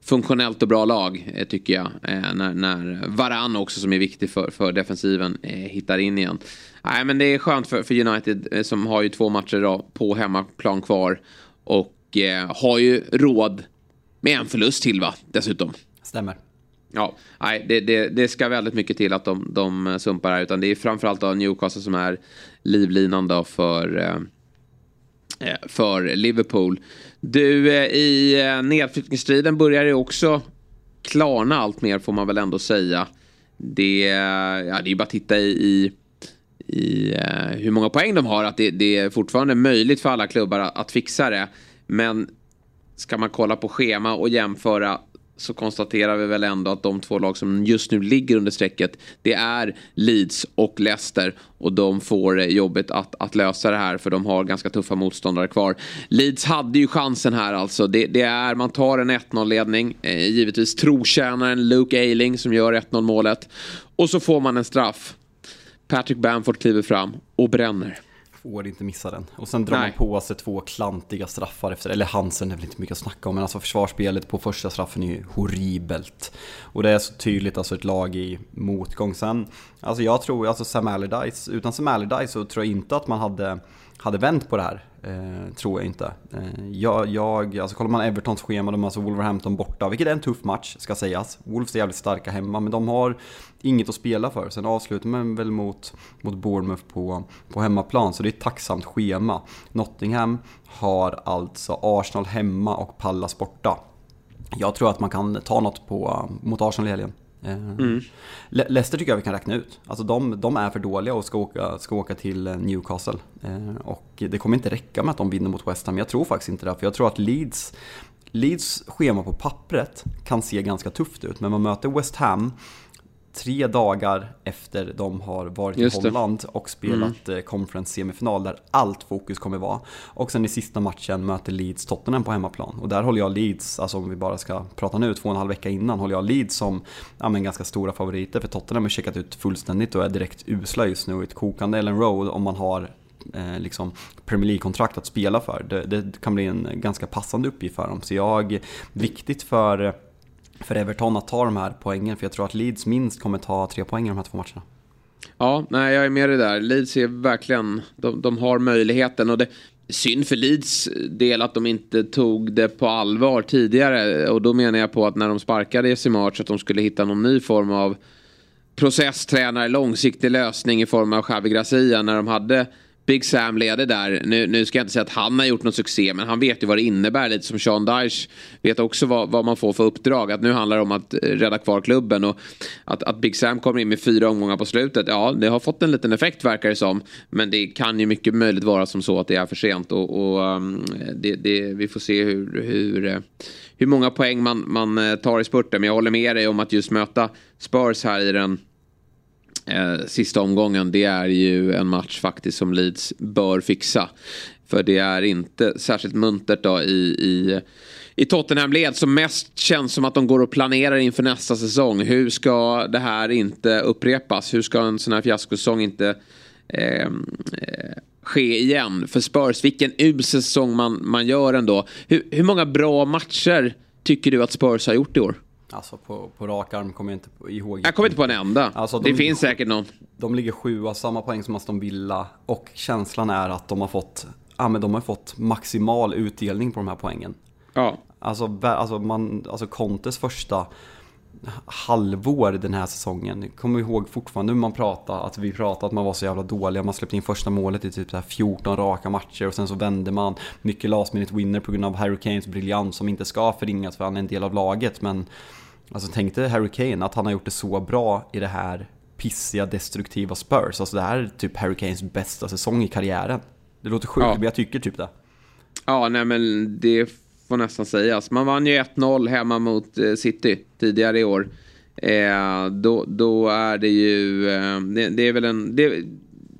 funktionellt och bra lag, eh, tycker jag. Eh, när, när Varann också, som är viktig för, för defensiven, eh, hittar in igen. Nej, men det är skönt för, för United, eh, som har ju två matcher då, på hemmaplan kvar. Och eh, har ju råd med en förlust till, va? Dessutom. Stämmer. Ja, nej, det, det, det, ska väldigt mycket till att de, de sumpar här. Utan det är framförallt då Newcastle som är livlinan då för, eh, eh för Liverpool. Du, eh, i eh, nedflyttningsstriden börjar det också klarna allt mer får man väl ändå säga. Det, ja, det är bara att titta i, i, i eh, hur många poäng de har. Att det, det, är fortfarande möjligt för alla klubbar att, att fixa det. Men ska man kolla på schema och jämföra så konstaterar vi väl ändå att de två lag som just nu ligger under strecket det är Leeds och Leicester och de får jobbet att, att lösa det här för de har ganska tuffa motståndare kvar. Leeds hade ju chansen här alltså. Det, det är, man tar en 1-0 ledning, eh, givetvis trotjänaren Luke Ayling som gör 1-0 målet och så får man en straff. Patrick Bamford kliver fram och bränner får inte missa den. Och sen drar Nej. man på sig två klantiga straffar efter, eller Hansen är väl inte mycket att snacka om, men alltså försvarsspelet på första straffen är ju horribelt. Och det är så tydligt, alltså ett lag i motgång. Sen, alltså jag tror, alltså Sam Allardyce, utan Sam Allardyce så tror jag inte att man hade hade vänt på det här. Eh, tror jag inte. Eh, jag, jag, alltså kollar man Evertons schema, de har alltså Wolverhampton borta, vilket är en tuff match ska sägas. Wolves är jävligt starka hemma, men de har inget att spela för. Sen avslutar man väl mot, mot Bournemouth på, på hemmaplan, så det är ett tacksamt schema. Nottingham har alltså Arsenal hemma och Pallas borta. Jag tror att man kan ta något på, mot Arsenal i helgen. Eh, mm. Leicester tycker jag vi kan räkna ut. Alltså de, de är för dåliga och ska åka, ska åka till eh, Newcastle. Eh, och det kommer inte räcka med att de vinner mot West Ham. Jag tror faktiskt inte det. För jag tror att Leeds, Leeds schema på pappret kan se ganska tufft ut. Men man möter West Ham tre dagar efter de har varit i Holland och spelat mm. Conference semifinal där allt fokus kommer vara. Och sen i sista matchen möter Leeds Tottenham på hemmaplan. Och där håller jag Leeds, alltså om vi bara ska prata nu, två och en halv vecka innan, håller jag Leeds som ja, men ganska stora favoriter. För Tottenham har checkat ut fullständigt och är direkt usla just nu. Ett kokande Ellen Road om man har eh, liksom Premier League-kontrakt att spela för. Det, det, kan bli en ganska passande uppgift för dem. Så jag, viktigt för för Everton att ta de här poängen. För jag tror att Leeds minst kommer ta tre poäng i de här två matcherna. Ja, nej, jag är med dig där. Leeds är verkligen, de, de har möjligheten. Och det, synd för Leeds del att de inte tog det på allvar tidigare. Och då menar jag på att när de sparkade i March att de skulle hitta någon ny form av processtränare, långsiktig lösning i form av Xavi Gracia när de hade Big Sam leder där. Nu, nu ska jag inte säga att han har gjort någon succé, men han vet ju vad det innebär. Lite som Sean Dyche vet också vad, vad man får för uppdrag. Att nu handlar det om att eh, rädda kvar klubben. Och att, att Big Sam kommer in med fyra omgångar på slutet, ja, det har fått en liten effekt verkar det som. Men det kan ju mycket möjligt vara som så att det är för sent. Och, och um, det, det, vi får se hur, hur, eh, hur många poäng man, man eh, tar i spurten. Men jag håller med dig om att just möta Spurs här i den eh, sista omgången, det är ju en match faktiskt som Leeds bör fixa. För det är inte särskilt muntert då i, i, i Tottenham-led som mest känns som att de går och planerar inför nästa säsong. Hur ska det här inte upprepas? Hur ska en sån här fiaskosäsong inte ehm, eh, ske igen? För Spurs, vilken usel säsong man, man gör ändå. Hur, hur många bra matcher tycker du att Spurs har gjort i år? Alltså på, på rak arm kommer jag inte ihåg. Jag kommer inte på en enda. Alltså, de, det finns säkert någon. De ligger sjua, samma poäng som Aston Villa. Och känslan är att de har fått, ja, men de har fått maximal utdelning på de här poängen. Ja. Alltså, alltså, man, alltså Contes första halvår den här säsongen. Kommer ihåg fortfarande hur man pratade, att vi pratade att man var så jävla dåliga. Man släppte in första målet i typ så 14 raka matcher och sen så vände man. Mycket last minute winner på grund av Harry Kanes briljans som inte ska förringas för han är en del av laget. Men Alltså tänk dig Harry Kane, att han har gjort det så bra i det här pissiga, destruktiva Spurs. Alltså det här är typ Harry Kanes bästa säsong i karriären. Det låter sjukt, ja. men jag tycker typ det. Ja, nej men det får nästan sägas. Man vann ju 1-0 hemma mot eh, City tidigare i år. Eh, då, då är det ju, eh, det, det, är väl en, det,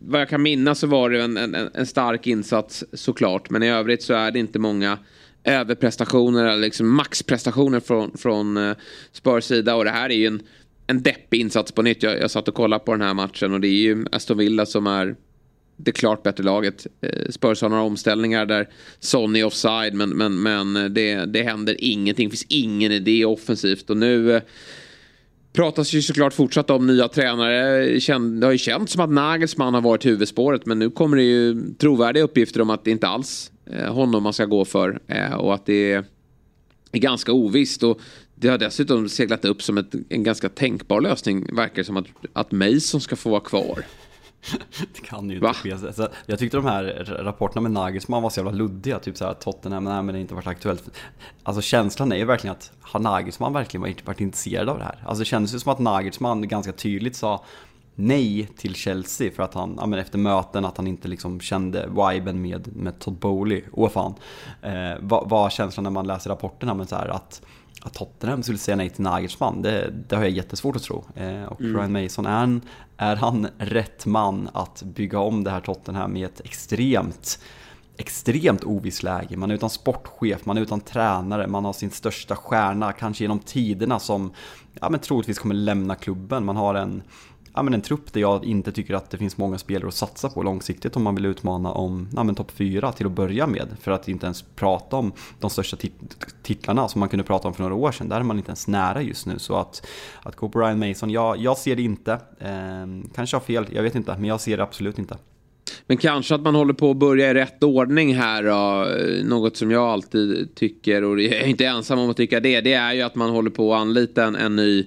vad jag kan minnas så var det en, en, en stark insats såklart. Men i övrigt så är det inte många överprestationer eller liksom maxprestationer från, från eh, Spurs sida. Och det här är ju en, en deppig insats på nytt. Jag, jag satt och kollade på den här matchen och det är ju Aston Villa som är det klart bättre laget. Eh, Spurs har några omställningar där Sonny är offside men, men, men det, det händer ingenting. Det finns ingen idé offensivt och nu eh, pratas ju såklart fortsatt om nya tränare. Det har ju känts som att Nagelsmann har varit huvudspåret men nu kommer det ju trovärdiga uppgifter om att det inte alls är honom man ska gå för. Och att det är, ganska ovisst. Och Det har dessutom seglat upp som ett, en ganska tänkbar lösning. Verkar det som att, att Mason ska få vara kvar det kan ju inte ske. Så jag tyckte de här rapporterna med Nagelsmann var så jävla luddiga. Typ så här Tottenham, nej men det har inte varit aktuellt. Alltså känslan är ju verkligen att har Nagelsmann verkligen varit, varit intresserad av det här? Alltså det kändes ju som att Nagelsmann ganska tydligt sa nej till Chelsea för att han, ja, men efter möten, att han inte liksom kände viben med, med Todd Bowley. Åh fan. Eh, vad var känslan när man läser rapporterna? Men så här, att, att Tottenham skulle säga nej till Nagelsmann, det, det har jag jättesvårt att tro. Eh, och mm. Ryan Mason, är han, är han rätt man att bygga om det här Tottenham i ett extremt extremt oviss läge. Man är utan sportchef, man är utan tränare, man har sin största stjärna, kanske genom tiderna som ja, men troligtvis kommer lämna klubben. Man har en ja, men en trupp där jag inte tycker att det finns många spelare att satsa på långsiktigt om man vill utmana om ja, topp 4 till att börja med. För att inte ens prata om de största tit titlarna som man kunde prata om för några år sedan. Där är man inte ens nära just nu. Så att, att gå på Ryan Mason, jag, jag ser det inte. Eh, kanske har fel, jag vet inte, men jag ser det absolut inte. Men kanske att man håller på att börja i rätt ordning här då. Något som jag alltid tycker, och jag är inte ensam om att tycka det, det är ju att man håller på att anlita en, en ny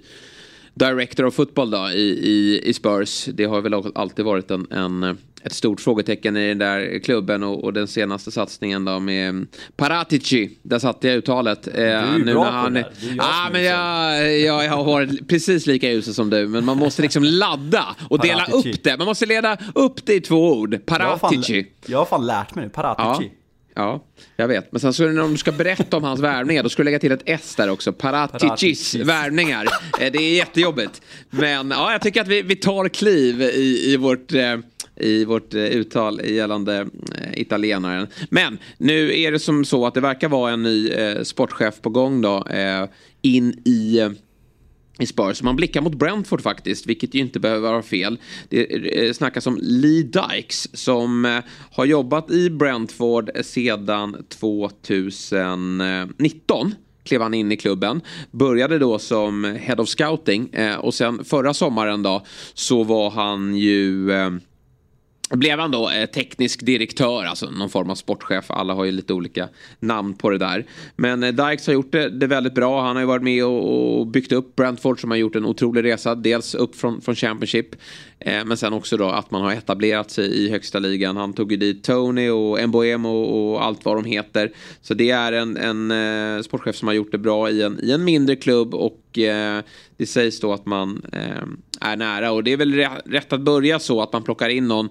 Director of Football då i, i, i Spurs. Det har väl alltid varit en, en ett stort frågetecken i den där klubben och, och, den senaste satsningen då med Paratici. Där satte jag uttalet. Du är ju nu bra när han, på det Ja, ah, men jag, jag, jag har varit precis lika usel som du. Men man måste liksom ladda och dela upp det. Man måste leda upp det i två ord. Paratici. Jag har fan, jag har fan lärt mig det. Paratici. Ja. Ja, jag vet. Men sen så när du ska berätta om hans värvningar då ska du lägga till ett S där också. Paraticis värvningar. Eh, det är jättejobbigt. Men ja, jag tycker att vi, vi tar kliv i, i vårt... Eh, i vårt eh, uttal gällande italienaren. Men nu är det som så att det verkar vara en ny sportchef på gång då in i i Spurs. Man blickar mot Brentford faktiskt, vilket ju inte behöver vara fel. Det eh, snackas om Lee Dykes som eh, har jobbat i Brentford sedan 2019 klev han in i klubben. Började då som Head of Scouting eh, och sen förra sommaren då så var han ju blev han då eh, teknisk direktör, alltså någon form av sportchef. Alla har ju lite olika namn på det där. Men eh, Dykes har gjort det, det väldigt bra. Han har ju varit med och, och, byggt upp Brentford som har gjort en otrolig resa. Dels upp från, från Championship. Eh, men sen också då att man har etablerat sig i högsta ligan. Han tog ju dit Tony och Mboemo och, och allt vad de heter. Så det är en, en eh, sportchef som har gjort det bra i en, i en mindre klubb och eh, det sägs då att man eh, är nära. Och det är väl rätt att börja så att man plockar in någon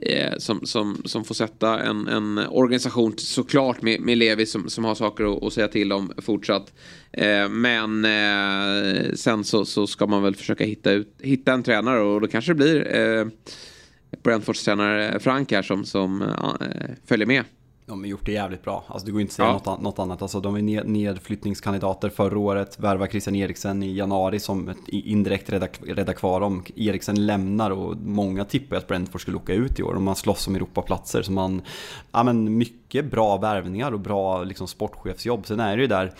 Eh, som, som, som får sätta en, en organisation såklart med, med Levi som, som har saker att, att säga till om fortsatt. Eh, men eh, sen så, så ska man väl försöka hitta, ut, hitta en tränare och då kanske det blir eh, Brentfords tränare Frank här som, som eh, följer med. De har gjort det jävligt bra. Alltså det går inte att säga ja. något, något, annat. Alltså de är nedflyttningskandidater förra året. Värvar Christian Eriksen i januari som ett indirekt rädda, rädda kvar dem. Eriksen lämnar och många tippar att Brentford skulle åka ut i år. Och man slåss om Europaplatser. Så man, ja men mycket bra värvningar och bra liksom, sportchefsjobb. Sen är det ju där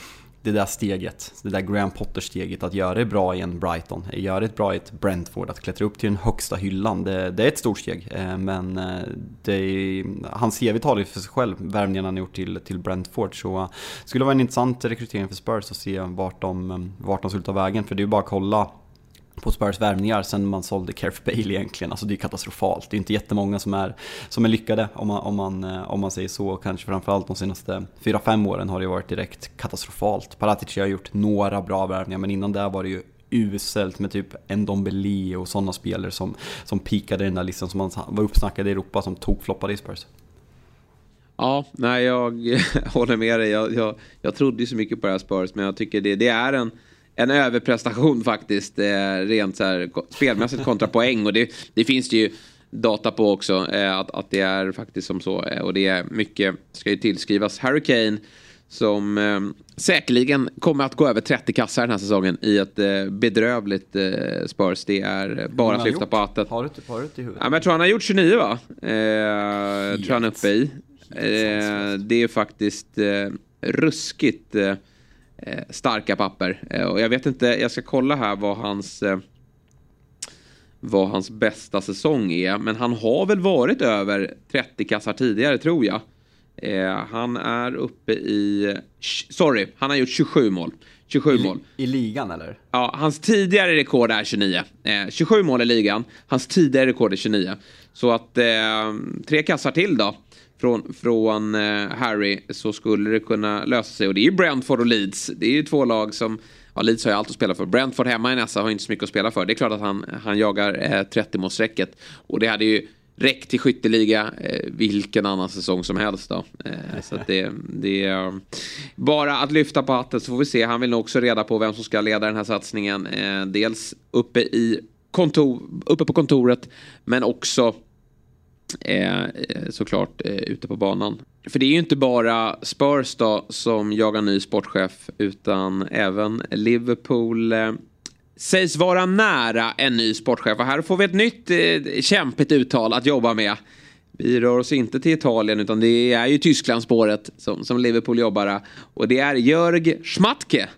det där steget, det där Graham Potter-steget, att göra det bra i en Brighton, göra det bra i ett Brentford, att klättra upp till den högsta hyllan, det, det är ett stort steg. Eh, men eh, det är, hans CV talar ju för sig själv, värvningarna han gjort till, till Brentford. Så det skulle vara en intressant rekrytering för Spurs att se vart de, vart de skulle ta vägen, för det är ju bara att kolla på Spurs värvningar sen man sålde Caref Bale egentligen. Alltså det är katastrofalt. Det är inte jättemånga som är, som är lyckade om man, om, man, eh, om man säger så. Kanske framförallt de senaste 4-5 åren har det varit direkt katastrofalt. Paratici har gjort några bra värvningar men innan det var det ju uselt med typ Ndombele och sådana spelare som, som pikade i den där listan som man var uppsnackade i Europa som tokfloppade i Spurs. Ja, nej jag håller med dig. Jag, jag, jag trodde ju så mycket på det här Spurs men jag tycker det, det är en en överprestation faktiskt. Eh, rent så här, spelmässigt kontra poäng. Och det, det finns det ju data på också. Eh, att, att det är faktiskt som så. Eh, och det är mycket, ska ju tillskrivas Harry Kane. Som eh, säkerligen kommer att gå över 30 kassar den här säsongen i ett bedrövligt Spurs. Det är bara att lyfta på hatten. Har du, har du i huvudet? Ja, men jag tror han har gjort 29 va? Eh, tror han är uppe i. Det är faktiskt eh, ruskigt starka papper. Eh, och jag vet inte, jag ska kolla här vad hans eh, vad hans bästa säsong är. Men han har väl varit över 30 kassar tidigare tror jag. Eh, han är uppe i... Sorry, han har gjort 27 mål. 27 I, mål. I ligan eller? Ja, hans tidigare rekord är 29. Eh, 27 mål i ligan. Hans tidigare rekord är 29. Så att eh, tre kassar till då. Från, från eh, Harry så skulle det kunna lösa sig. Och det är ju Brentford och Leeds. Det är ju två lag som Ja, Leeds har ju allt att spela för. Brentford hemma i nästa har inte så mycket att spela för. Det är klart att han, han jagar eh, 30-målsstrecket. Och det hade ju räckt till skytteliga eh, vilken annan säsong som helst då. Eh, så att det, det är eh, bara att lyfta på hatten så får vi se. Han vill nog också reda på vem som ska leda den här satsningen. Eh, dels uppe, i kontor, uppe på kontoret men också eh, såklart eh, ute på banan. För det är ju inte bara Spurs då som jagar ny sportchef utan även Liverpool eh, sägs vara nära en ny sportchef. Och här får vi ett nytt eh, kämpigt uttal att jobba med. Vi rör oss inte till Italien utan det är ju Tysklandsspåret som, som Liverpool jobbar. Och det är Jörg Schmatke.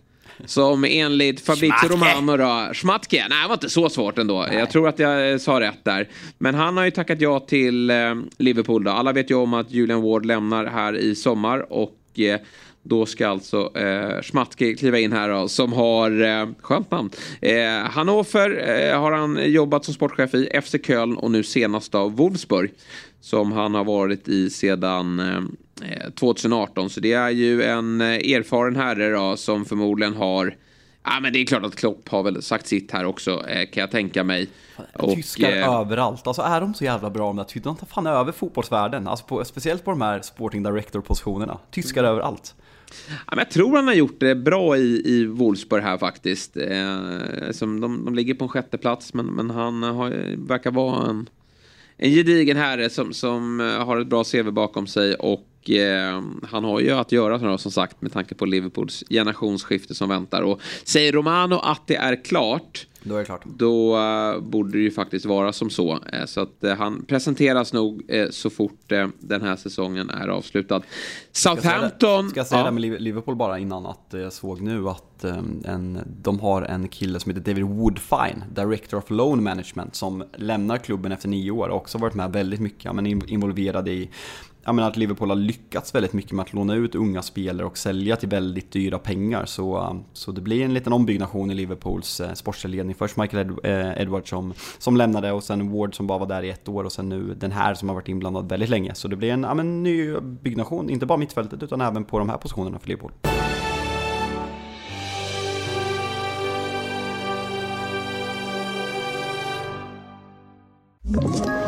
Som enligt Fabrizio Romano då, Schmatke, nej det var inte så svårt ändå. Nej. Jag tror att jag sa rätt där. Men han har ju tackat ja till eh, Liverpool då. Alla vet ju om att Julian Ward lämnar här i sommar och eh, då ska alltså eh, Schmatke kliva in här då, som har, eh, skönt namn. Eh, Hannover eh, har han jobbat som sportchef i, FC Köln och nu senast av Wolfsburg. Som han har varit i sedan eh, 2018. Så det är ju en eh, erfaren herre då, som förmodligen har Ja men det är klart att Klopp har väl sagt sitt här också eh, kan jag tänka mig. Och, Tyskar eh, överallt. Alltså är de så jävla bra de där De tar fan över fotbollsvärlden. Alltså på, speciellt på de här sporting director positionerna. Tyskar mm. överallt. Ja, men jag tror han har gjort det bra i, i Wolfsburg här faktiskt. Eh, som de, de ligger på en sjätte plats men, men han har, verkar vara en, en gedigen herre som, som har ett bra CV bakom sig och eh, han har ju att göra som sagt med tanke på Liverpools generationsskifte som väntar. Och säger Romano att det är klart då är det klart. Då uh, borde det ju faktiskt vara som så. Uh, så att uh, han presenteras nog så fort den här säsongen är avslutad. Southampton... Ska jag säga, det, med Liverpool bara innan att jag såg nu att um, en, de har en kille som heter David Woodfine, Director of Loan Management, som lämnar klubben efter nio år och också varit med väldigt mycket, men involverad i menar att Liverpool har lyckats väldigt mycket med att låna ut unga spelare och sälja till väldigt dyra pengar. Så, um, så det blir en liten ombyggnation i Liverpools eh, sportsliga ledning. Först Michael Ed eh, Edwards som, som lämnade och sen Ward som bara var där i ett år och sen nu den här som har varit inblandad väldigt länge. Så det blir en ja, men, ny byggnation, inte bara mittfältet utan även på de här positionerna för Liverpool. Ett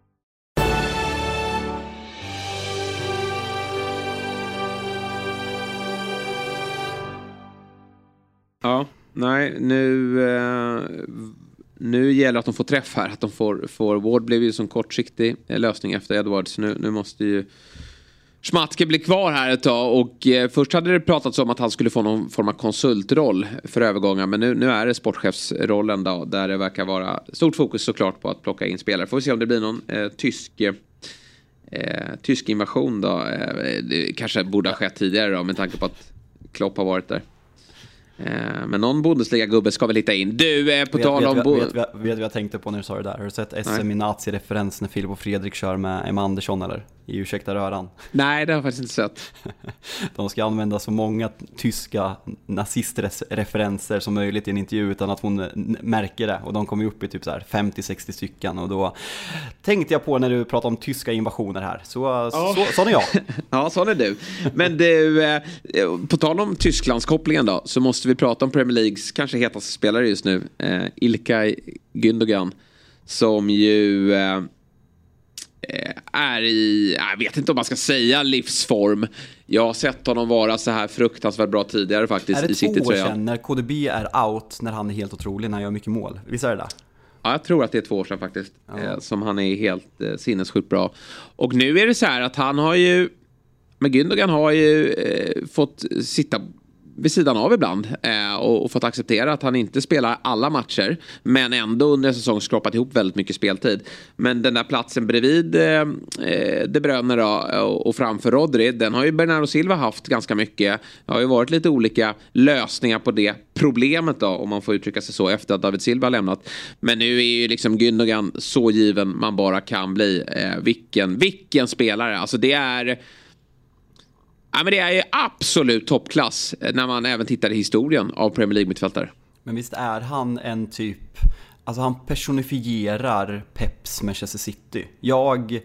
Ja, nej, nu, eh, nu gäller det att de får träff här. Att de får, får Ward blev ju som kortsiktig lösning efter Edwards. Nu, nu måste ju Schmatke bli kvar här ett tag och eh, först hade det pratats om att han skulle få någon form av konsultroll för övergångar men nu, nu är det sportchefsrollen då där det verkar vara stort fokus såklart på att plocka in spelare. Får vi se om det blir någon eh, tysk eh, tysk invasion då. Eh, det kanske borde ha skett tidigare då med tanke på att Klopp har varit där. Eh, men någon Bundesliga-gubbe ska väl hitta in. Du, eh, på vet, tal om... Vet, vet, vet, vet vad jag tänkte på när du sa det där? Har du sett SM i nazi-referens när Filip och Fredrik kör med Emma Andersson eller? I Ursäkta röran. Nej, det har jag faktiskt inte sett. De ska använda så många tyska nazistreferenser som möjligt i en intervju utan att hon märker det. Och de kommer upp i typ 50-60 stycken. Och då tänkte jag på när du pratade om tyska invasioner här. Så, ja. så, sån är jag. ja, sån är du. Men du, eh, på tal om Tysklandskopplingen då, så måste vi prata om Premier Leagues kanske hetaste spelare just nu. Eh, Ilkay Gündogan. Som ju Eh, är i, jag vet inte om man ska säga livsform. Jag har sett honom vara så här fruktansvärt bra tidigare faktiskt i City-tröjan. Är det två år sedan när KDB är out när han är helt otrolig, när han gör mycket mål? Visst är det det? Ja, jag tror att det är två år sedan faktiskt. Ja. Eh, som han är helt eh, sinnessjukt bra. Och nu är det så här att han har ju, men Gündogan har ju eh, fått sitta vid sidan av ibland eh, och, och fått acceptera att han inte spelar alla matcher. Men ändå under en säsong skrapat ihop väldigt mycket speltid. Men den där platsen bredvid eh, eh, De Bruyne då, och, och framför Rodri, den har ju Bernardo Silva haft ganska mycket. Det har ju varit lite olika lösningar på det problemet då, om man får uttrycka sig så, efter att David Silva har lämnat. Men nu är ju liksom Gündogan så given man bara kan bli. Eh, vilken, vilken spelare, alltså det är Ja, men det är ju absolut toppklass eh, när man även tittar i historien av Premier League-mittfältare. Men visst är han en typ, alltså han personifierar Peps Manchester City. Jag,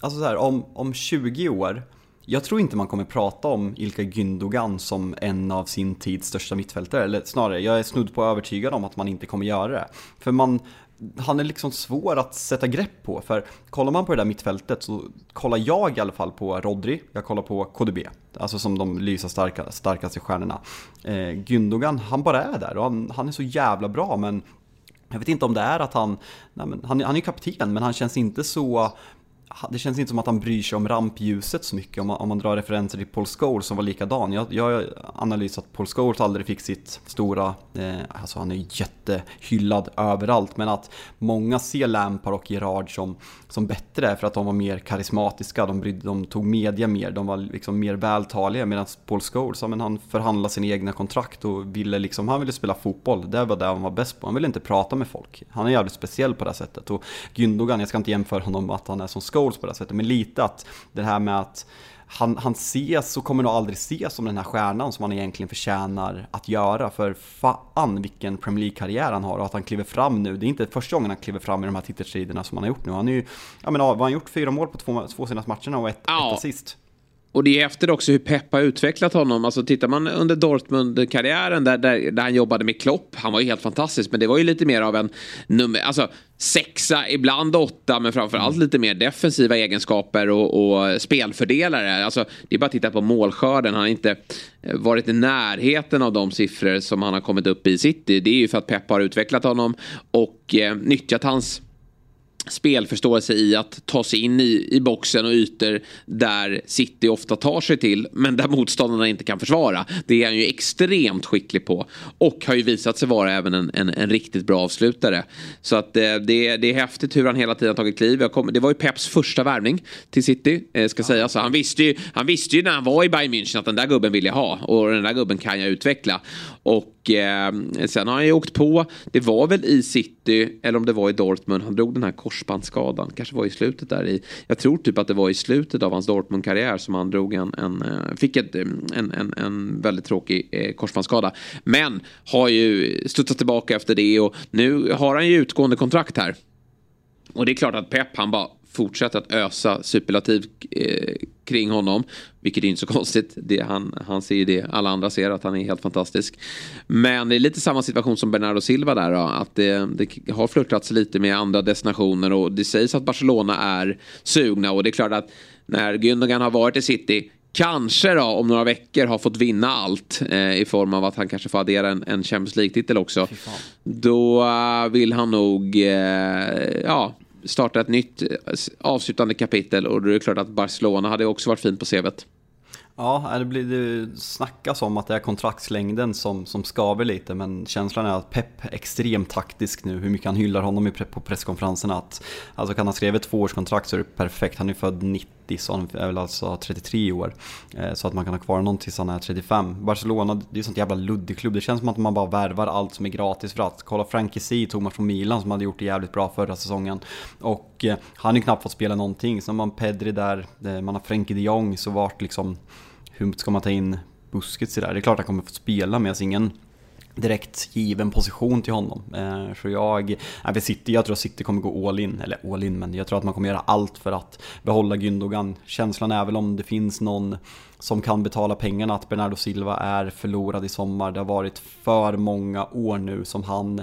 alltså så här, om, om 20 år, jag tror inte man kommer prata om Ilka Gündogan som en av sin tids största mittfältare. Eller snarare, jag är snudd på övertygad om att man inte kommer göra det. För man, han är liksom svår att sätta grepp på. För kollar man på det där mittfältet så kollar jag i alla fall på Rodri, jag kollar på KDB. Alltså som de lysa starka, starkaste stjärnorna. Eh, Gündogan, han bara är där och han, han är så jävla bra men jag vet inte om det är att han, nej men, han, han är kapten men han känns inte så det känns inte som att han bryr sig om rampljuset så mycket. Om man, om man drar referenser till Paul Scholes som var likadan. Jag, jag har analyserat att Paul Scholes aldrig fick sitt stora, eh, alltså han är jättehyllad överallt, men att många ser Lampard och Gerard som, som bättre för att de var mer karismatiska, de, brydde, de tog media mer, de var liksom mer vältaliga. Medan Paul Scholes, ja, men han förhandlade sina egna kontrakt och ville liksom, han ville spela fotboll, det var det han var bäst på, han ville inte prata med folk. Han är jävligt speciell på det här sättet. Och Gündogan, jag ska inte jämföra honom med att han är som Scholes Scholes på det sättet. Men lite att det här med att han, han ses och kommer nog aldrig ses som den här stjärnan som han egentligen förtjänar att göra. För fan vilken Premier League-karriär han har och att han kliver fram nu. Det är inte första gången han kliver fram i de här titelstriderna som han har gjort nu. Han är ju, ja men vad har han gjort? Fyra mål på två, två senaste matcherna och ett, ja. ett assist. Och det är efter också hur Pep har utvecklat honom. Alltså tittar man under Dortmund-karriären där, där, där, han jobbade med Klopp. Han var ju helt fantastisk. Men det var ju lite mer av en nummer, alltså sexa, ibland åtta. Men framförallt lite mer defensiva egenskaper och, och spelfördelare. Alltså det är bara att titta på målskörden. Han har inte eh, varit i närheten av de siffror som han har kommit upp i City. Det är ju för att Pep har utvecklat honom och eh, nyttjat hans spelförståelse i att ta sig in i, i boxen och ytor där City ofta tar sig till men där motståndarna inte kan försvara. Det är han ju extremt skicklig på och har ju visat sig vara även en, en, en riktigt bra avslutare. Så att eh, det, det är häftigt hur han hela tiden tagit kliv. Kom, det var ju Peps första värvning till City eh, ska ja. sägas. Han visste, ju, han visste ju när han var i Bayern München att den där gubben vill jag ha och den där gubben kan jag utveckla. Och eh, sen har han ju åkt på, det var väl i City eller om det var i Dortmund, han drog den här korsbandsskadan. Kanske var i slutet där i, jag tror typ att det var i slutet av hans Dortmund-karriär som han drog en, en eh, fick ett, eh, en, en, en väldigt tråkig eh, korsbandsskada. Men har ju studsat tillbaka efter det och nu har han ju utgående kontrakt här. Och det är klart att Pep han bara fortsätter att ösa superlativ eh, kring honom. Vilket är inte så konstigt. Det, han, han ser ju det. Alla andra ser att han är helt fantastisk. Men det är lite samma situation som Bernardo Silva där. Då, att det, det har flörtats lite med andra destinationer. Och det sägs att Barcelona är sugna. Och det är klart att när Gündogan har varit i City kanske då om några veckor har fått vinna allt eh, i form av att han kanske får addera en, en Champions League-titel också. Då uh, vill han nog, uh, ja, starta ett nytt eh, avslutande kapitel och då är det klart att Barcelona hade också varit fint på CVt. Ja, eh, det, blir, det snackas om att det är kontraktslängden som, som skaver lite men känslan är att Pep är extremt taktisk nu, hur mycket han hyllar honom på presskonferenserna. Att, alltså kan han skriva ett tvåårskontrakt så är det perfekt, han är född 90 Disson är väl alltså 33 år. Eh, så att man kan ha kvar honom tills han är 35. Barcelona, det är ju sånt jävla luddig klubb, det känns som att man bara värvar allt som är gratis för att. Kolla Frankie C tog man från Milan som hade gjort det jävligt bra förra säsongen. Och eh, han har ju knappt fått spela någonting, så man Pedri där, eh, man har Frenkie de Jong så vart liksom hur ska man ta in Busquets i det där? Det är klart att han kommer få spela men jag ingen direkt given position till honom. Eh, så jag, jag, City, jag tror att City kommer gå all in, eller all in, men jag tror att man kommer göra allt för att behålla Gündogan. Känslan är väl om det finns någon som kan betala pengarna att Bernardo Silva är förlorad i sommar. Det har varit för många år nu som han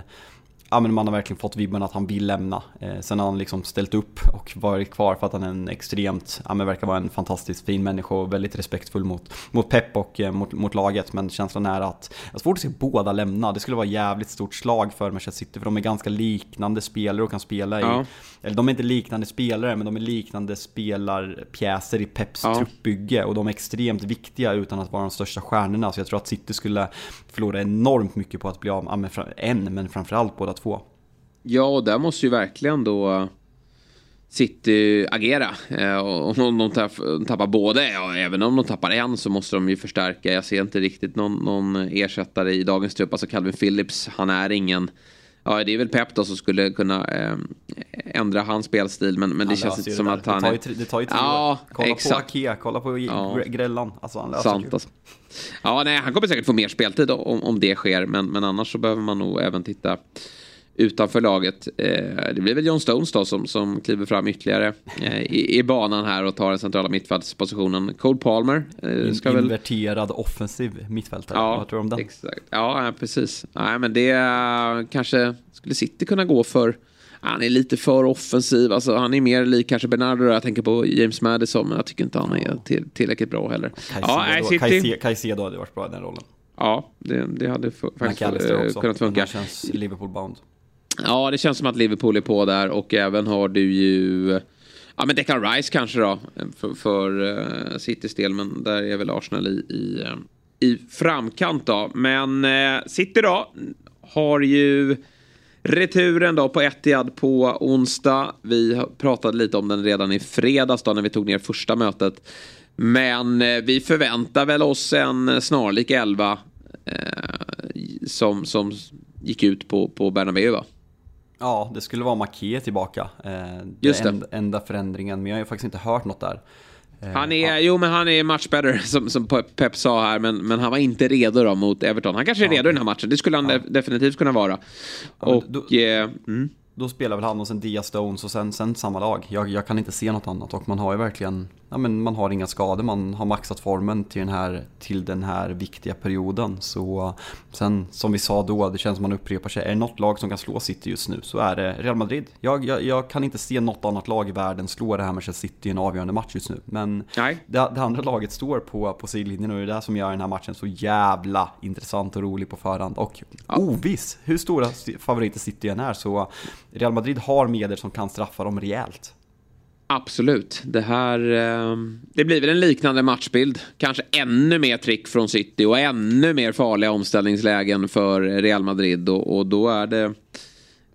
ja, men man har verkligen fått vibben att han vill lämna. Eh, sen har han liksom ställt upp och varit kvar för att han är en extremt, ja, men verkar vara en fantastiskt fin människa och väldigt respektfull mot, mot Pep och eh, mot, mot laget. Men känslan är att, jag har svårt att se båda lämna. Det skulle vara jävligt stort slag för Manchester City för de är ganska liknande spelare och kan spela i, ja. eller de är inte liknande spelare men de är liknande spelarpjäser i Peps ja. truppbygge och de är extremt viktiga utan att vara de största stjärnorna. Så jag tror att City skulle förlora enormt mycket på att bli av med en, men framförallt båda att 2. Ja, och där måste ju verkligen då eh, City agera. Eh, och om de tappar både, ja, även om de tappar en, så måste de ju förstärka. Jag ser inte riktigt någon, någon ersättare i dagens trupp. Alltså Calvin Phillips, han är ingen... Ja, det är väl Pep då som skulle kunna eh, ändra hans spelstil. Men, men det känns inte som där. att han... Det tar ju, tre, det tar ju tre ja, år. Kolla exakt. på Ake, kolla på ja. Grällan. Alltså, han löser Sant. Alltså. Ja, nej, han kommer säkert få mer speltid om, om det sker. Men, men annars så behöver man nog även titta utanför laget. Eh, det blir väl John Stones då som, som kliver fram ytterligare eh, i, i, banan här och tar den centrala mittfältspositionen. Cole Palmer. Eh, ska In, inverterad väl... offensiv mittfältare. Ja, Vad tror du om den? Exakt. Ja, precis. Nej, men det kanske skulle City kunna gå för. Han är lite för offensiv. Alltså, han är mer lik kanske Bernardo. Jag tänker på James Madison, men jag tycker inte han är till, tillräckligt bra heller. Caicedo, ja, Caicedo hade varit bra i den rollen. Ja, det, det hade faktiskt kunnat funka. Han känns Liverpool-bound. Ja, det känns som att Liverpool är på där och även har du ju Ja men Declan Rice kanske då för, för uh, Citys del men där är väl Arsenal i, i, uh, i framkant då. Men uh, City då har ju returen då på Etihad på onsdag. Vi pratade lite om den redan i fredags då när vi tog ner första mötet. Men vi förväntar väl oss en snarlik elva som, som gick ut på, på Bernabéu va? Ja, det skulle vara Maké tillbaka. Eh, Just det. Enda, enda förändringen, men jag har faktiskt inte hört något där. Eh, han är, ja. jo men han är much better som, som Pep sa här men, men han var inte redo då mot Everton. Han kanske är ja. redo i den här matchen, det skulle han ja. definitivt kunna vara. och, då, eh, mm. Då spelar väl han och sen Dia Stones och sen, sen samma lag. Jag, jag kan inte se något annat och man har ju verkligen ja, men man har inga skador, man har maxat formen till den här, till den här viktiga perioden. Så sen som vi sa då, det känns som man upprepar sig. Är det något lag som kan slå City just nu så är det Real Madrid. Jag, jag, jag kan inte se något annat lag i världen slå det här Manchester City i en avgörande match just nu. Men det, det, andra laget står på, på sidlinjen och det är det som gör den här matchen så jävla intressant och rolig på förhand. Och ja. oviss, hur stora favoriter City än är så Real Madrid har medel som kan straffa dem rejält. Absolut. Det här ehm, det blir väl en liknande matchbild. Kanske ännu mer trick från City och ännu mer farliga omställningslägen för Real Madrid. Och, och då är det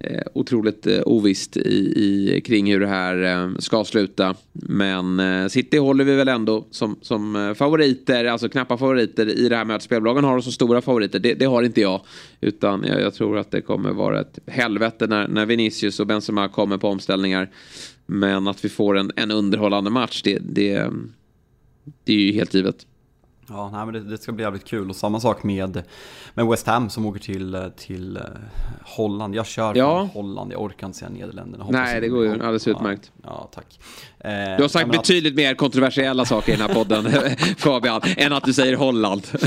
Eh, otroligt eh, ovisst i, i, kring hur det här eh, ska sluta. Men eh, City håller vi väl ändå som, som eh, favoriter, alltså knappa favoriter i det här mötet. Spelbolagen har så som stora favoriter. Det, det har inte jag. Utan jag, jag, tror att det kommer vara ett helvete när, när Vinicius och Benzema kommer på omställningar. Men att vi får en, en underhållande match, det, det, det är ju helt givet. Ja, nej, men det, det, ska bli jävligt kul och samma sak med, med West Ham som åker till, till uh, Holland. Jag kör ja. Holland, jag orkar inte säga Nederländerna. Nej, det går ju alldeles utmärkt. Ja, tack. Eh, du har sagt betydligt att... mer kontroversiella saker i den här podden, Fabian, än att du säger Holland.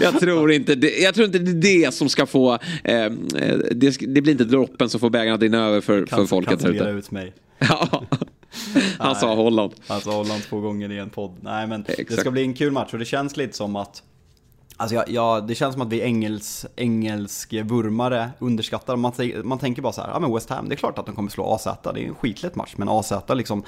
jag, tror inte det, jag tror inte det är det som ska få... Eh, det, det, blir inte droppen som får bägaren att rinna över för, för folket. Cancellera ut mig. Ja. Han sa Holland. Han sa Holland två gånger i en podd. Nej men Exakt. det ska bli en kul match och det känns lite som att Alltså jag, jag, det känns som att vi engels, engelsk vurmare underskattar, man, man tänker bara så här, ja men West Ham, det är klart att de kommer slå AZ, det är en skitlätt match, men AZ liksom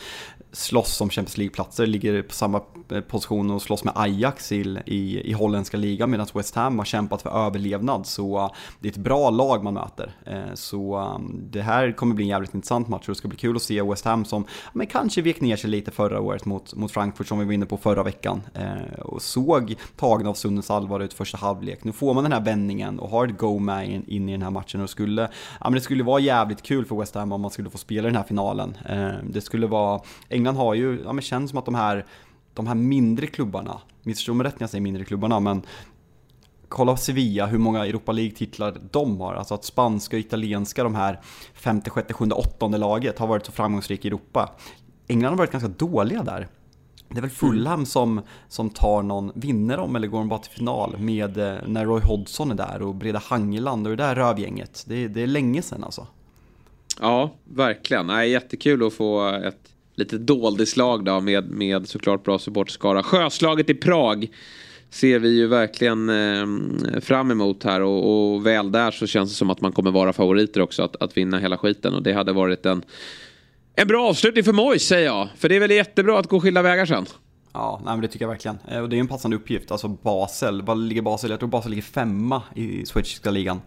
slåss om Champions League-platser, ligger på samma eh, position och slåss med Ajax i, i, i holländska ligan, medan West Ham har kämpat för överlevnad, så det är ett bra lag man möter. Eh, så um, det här kommer bli en jävligt intressant match och det ska bli kul att se West Ham som, men kanske vek ner sig lite förra året mot, mot Frankfurt som vi var inne på förra veckan, eh, och såg tagna av Sundens allvar allvar ut första halvlek. Nu får man den här vändningen och har ett go med in, in i den här matchen och skulle, ja men det skulle vara jävligt kul för West Ham om man skulle få spela den här finalen. Eh, det skulle vara, England har ju, ja men känns som att de här, de här mindre klubbarna, missförstå mig rätt när jag säger mindre klubbarna, men kolla Sevilla, hur många Europa League-titlar de har. Alltså att spanska och italienska, de här femte, sjätte, sjunde, åttonde laget har varit så framgångsrika i Europa. England har varit ganska dåliga där det är väl Fulham som, som tar någon, vinner de eller går de bara till final med eh, när Roy Hodgson är där och Breda Hangeland och det där rövgänget. Det, det är länge sedan alltså. Ja, verkligen. Nej, jättekul att få ett litet doldislag då med, med såklart bra supporterskara. Sjöslaget i Prag ser vi ju verkligen eh, fram emot här och, och, väl där så känns det som att man kommer vara favoriter också att, att vinna hela skiten och det hade varit en en bra avslutning för Mois säger jag. För det är väl jättebra att gå skilda vägar sen. Ja, nej, men det tycker jag verkligen. Eh, och det är en passande uppgift. Alltså Basel, vad ligger Basel? Jag tror Basel ligger femma i schweiziska ligan.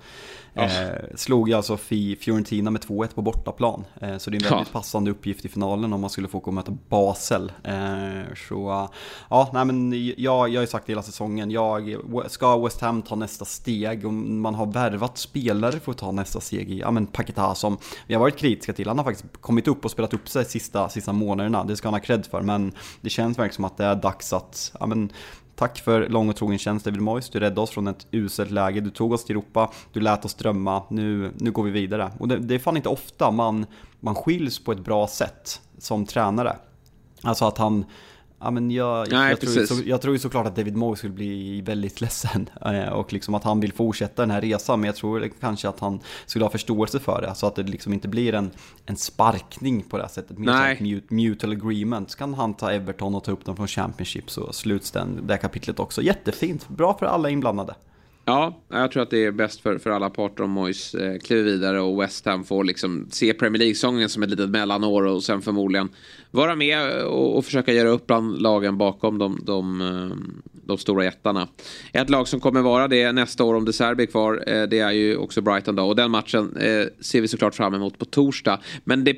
Eh, slog ju alltså Fiorentina med 2-1 på bortaplan. Eh, så det är en väldigt ja. passande uppgift i finalen om man skulle få gå och möta Basel. Eh, så ja, nej men jag, jag har ju sagt hela säsongen, jag, ska West Ham ta nästa steg och man har värvat spelare för att ta nästa steg i, ja men Paketa som vi har varit kritiska till, han har faktiskt kommit upp och spelat upp sig sista, sista månaderna, det ska han ha cred för, men det känns verkligen som att det är dags att, ja men Tack för lång och trogen tjänst David Moyes. Du räddade oss från ett uselt läge. Du tog oss till Europa. Du lät oss drömma. Nu, nu går vi vidare. Och det, det är fan inte ofta man, man skiljs på ett bra sätt som tränare. Alltså att han Ja, men jag, Nej, jag, tror, så, jag tror ju såklart att David Moyes skulle bli väldigt ledsen eh, och liksom att han vill fortsätta den här resan men jag tror kanske att han skulle ha förståelse för det så att det liksom inte blir en, en sparkning på det här sättet. Mer Nej. mutual agreement så kan han ta Everton och ta upp dem från Championship så sluts den, det här kapitlet också. Jättefint, bra för alla inblandade. Ja, jag tror att det är bäst för, för alla parter om Moyes eh, kliver vidare och West Ham får liksom se Premier League-säsongen som ett litet mellanår och sen förmodligen vara med och, och försöka göra upp bland lagen bakom de, de, eh, de, stora jättarna. Ett lag som kommer vara det nästa år om De Serbi är kvar, eh, det är ju också Brighton då. Och den matchen eh, ser vi såklart fram emot på torsdag. Men det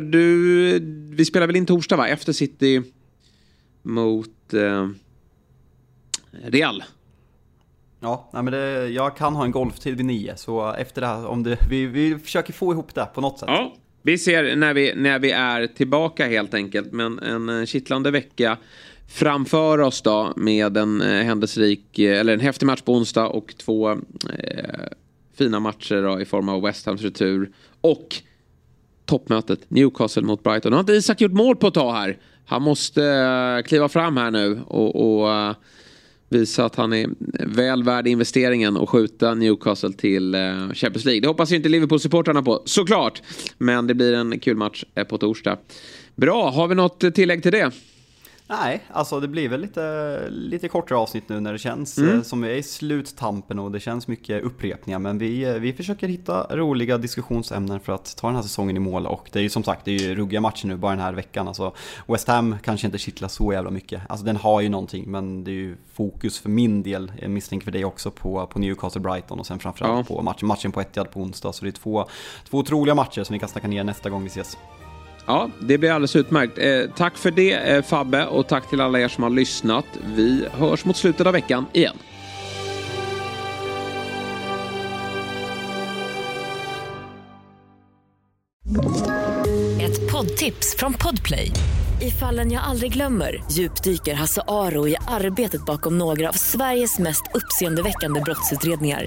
du, vi spelar väl in torsdag va? Efter City mot eh, Real. Ja, nej men det, jag kan ha en golftid vid nio, så efter det här, om det, vi, vi försöker få ihop det på något sätt. Ja, vi ser när vi, när vi är tillbaka helt enkelt, men en eh, kittlande vecka framför oss då med en eh, händelserik, eh, eller en häftig match på onsdag och två eh, fina matcher då, i form av West Hams retur och toppmötet Newcastle mot Brighton. Nu har inte Isak gjort mål på ett tag här. Han måste eh, kliva fram här nu och, och visa att han är väl värd investeringen och skjuta Newcastle till eh, Champions League. Det hoppas ju inte Liverpool-supportrarna på, såklart. Men det blir en kul match eh, på torsdag. Bra, har vi något tillägg till det? Nej, alltså det blir väl lite, lite kortare avsnitt nu när det känns mm. Eh, som vi är i sluttampen och det känns mycket upprepningar. Men vi, eh, vi försöker hitta roliga diskussionsämnen för att ta den här säsongen i mål. Och det är ju som sagt, det är ju ruggiga matcher nu bara den här veckan. Alltså West Ham kanske inte kittlar så jävla mycket. Alltså den har ju någonting, men det är ju fokus för min del, jag misstänker för dig också, på, på Newcastle Brighton och sen framförallt ja. på matchen, matchen på Etihad på onsdag. Så det är två, två otroliga matcher som vi kan snacka ner nästa gång vi ses. Ja, det blir alldeles utmärkt. Eh, tack för det eh, Fabbe och tack till alla er som har lyssnat. Vi hörs mot slutet av veckan igen. Ett poddtips från Podplay. I fallen jag aldrig glömmer djupdyker Hasse Aro i arbetet bakom några av Sveriges mest uppseendeväckande brottsutredningar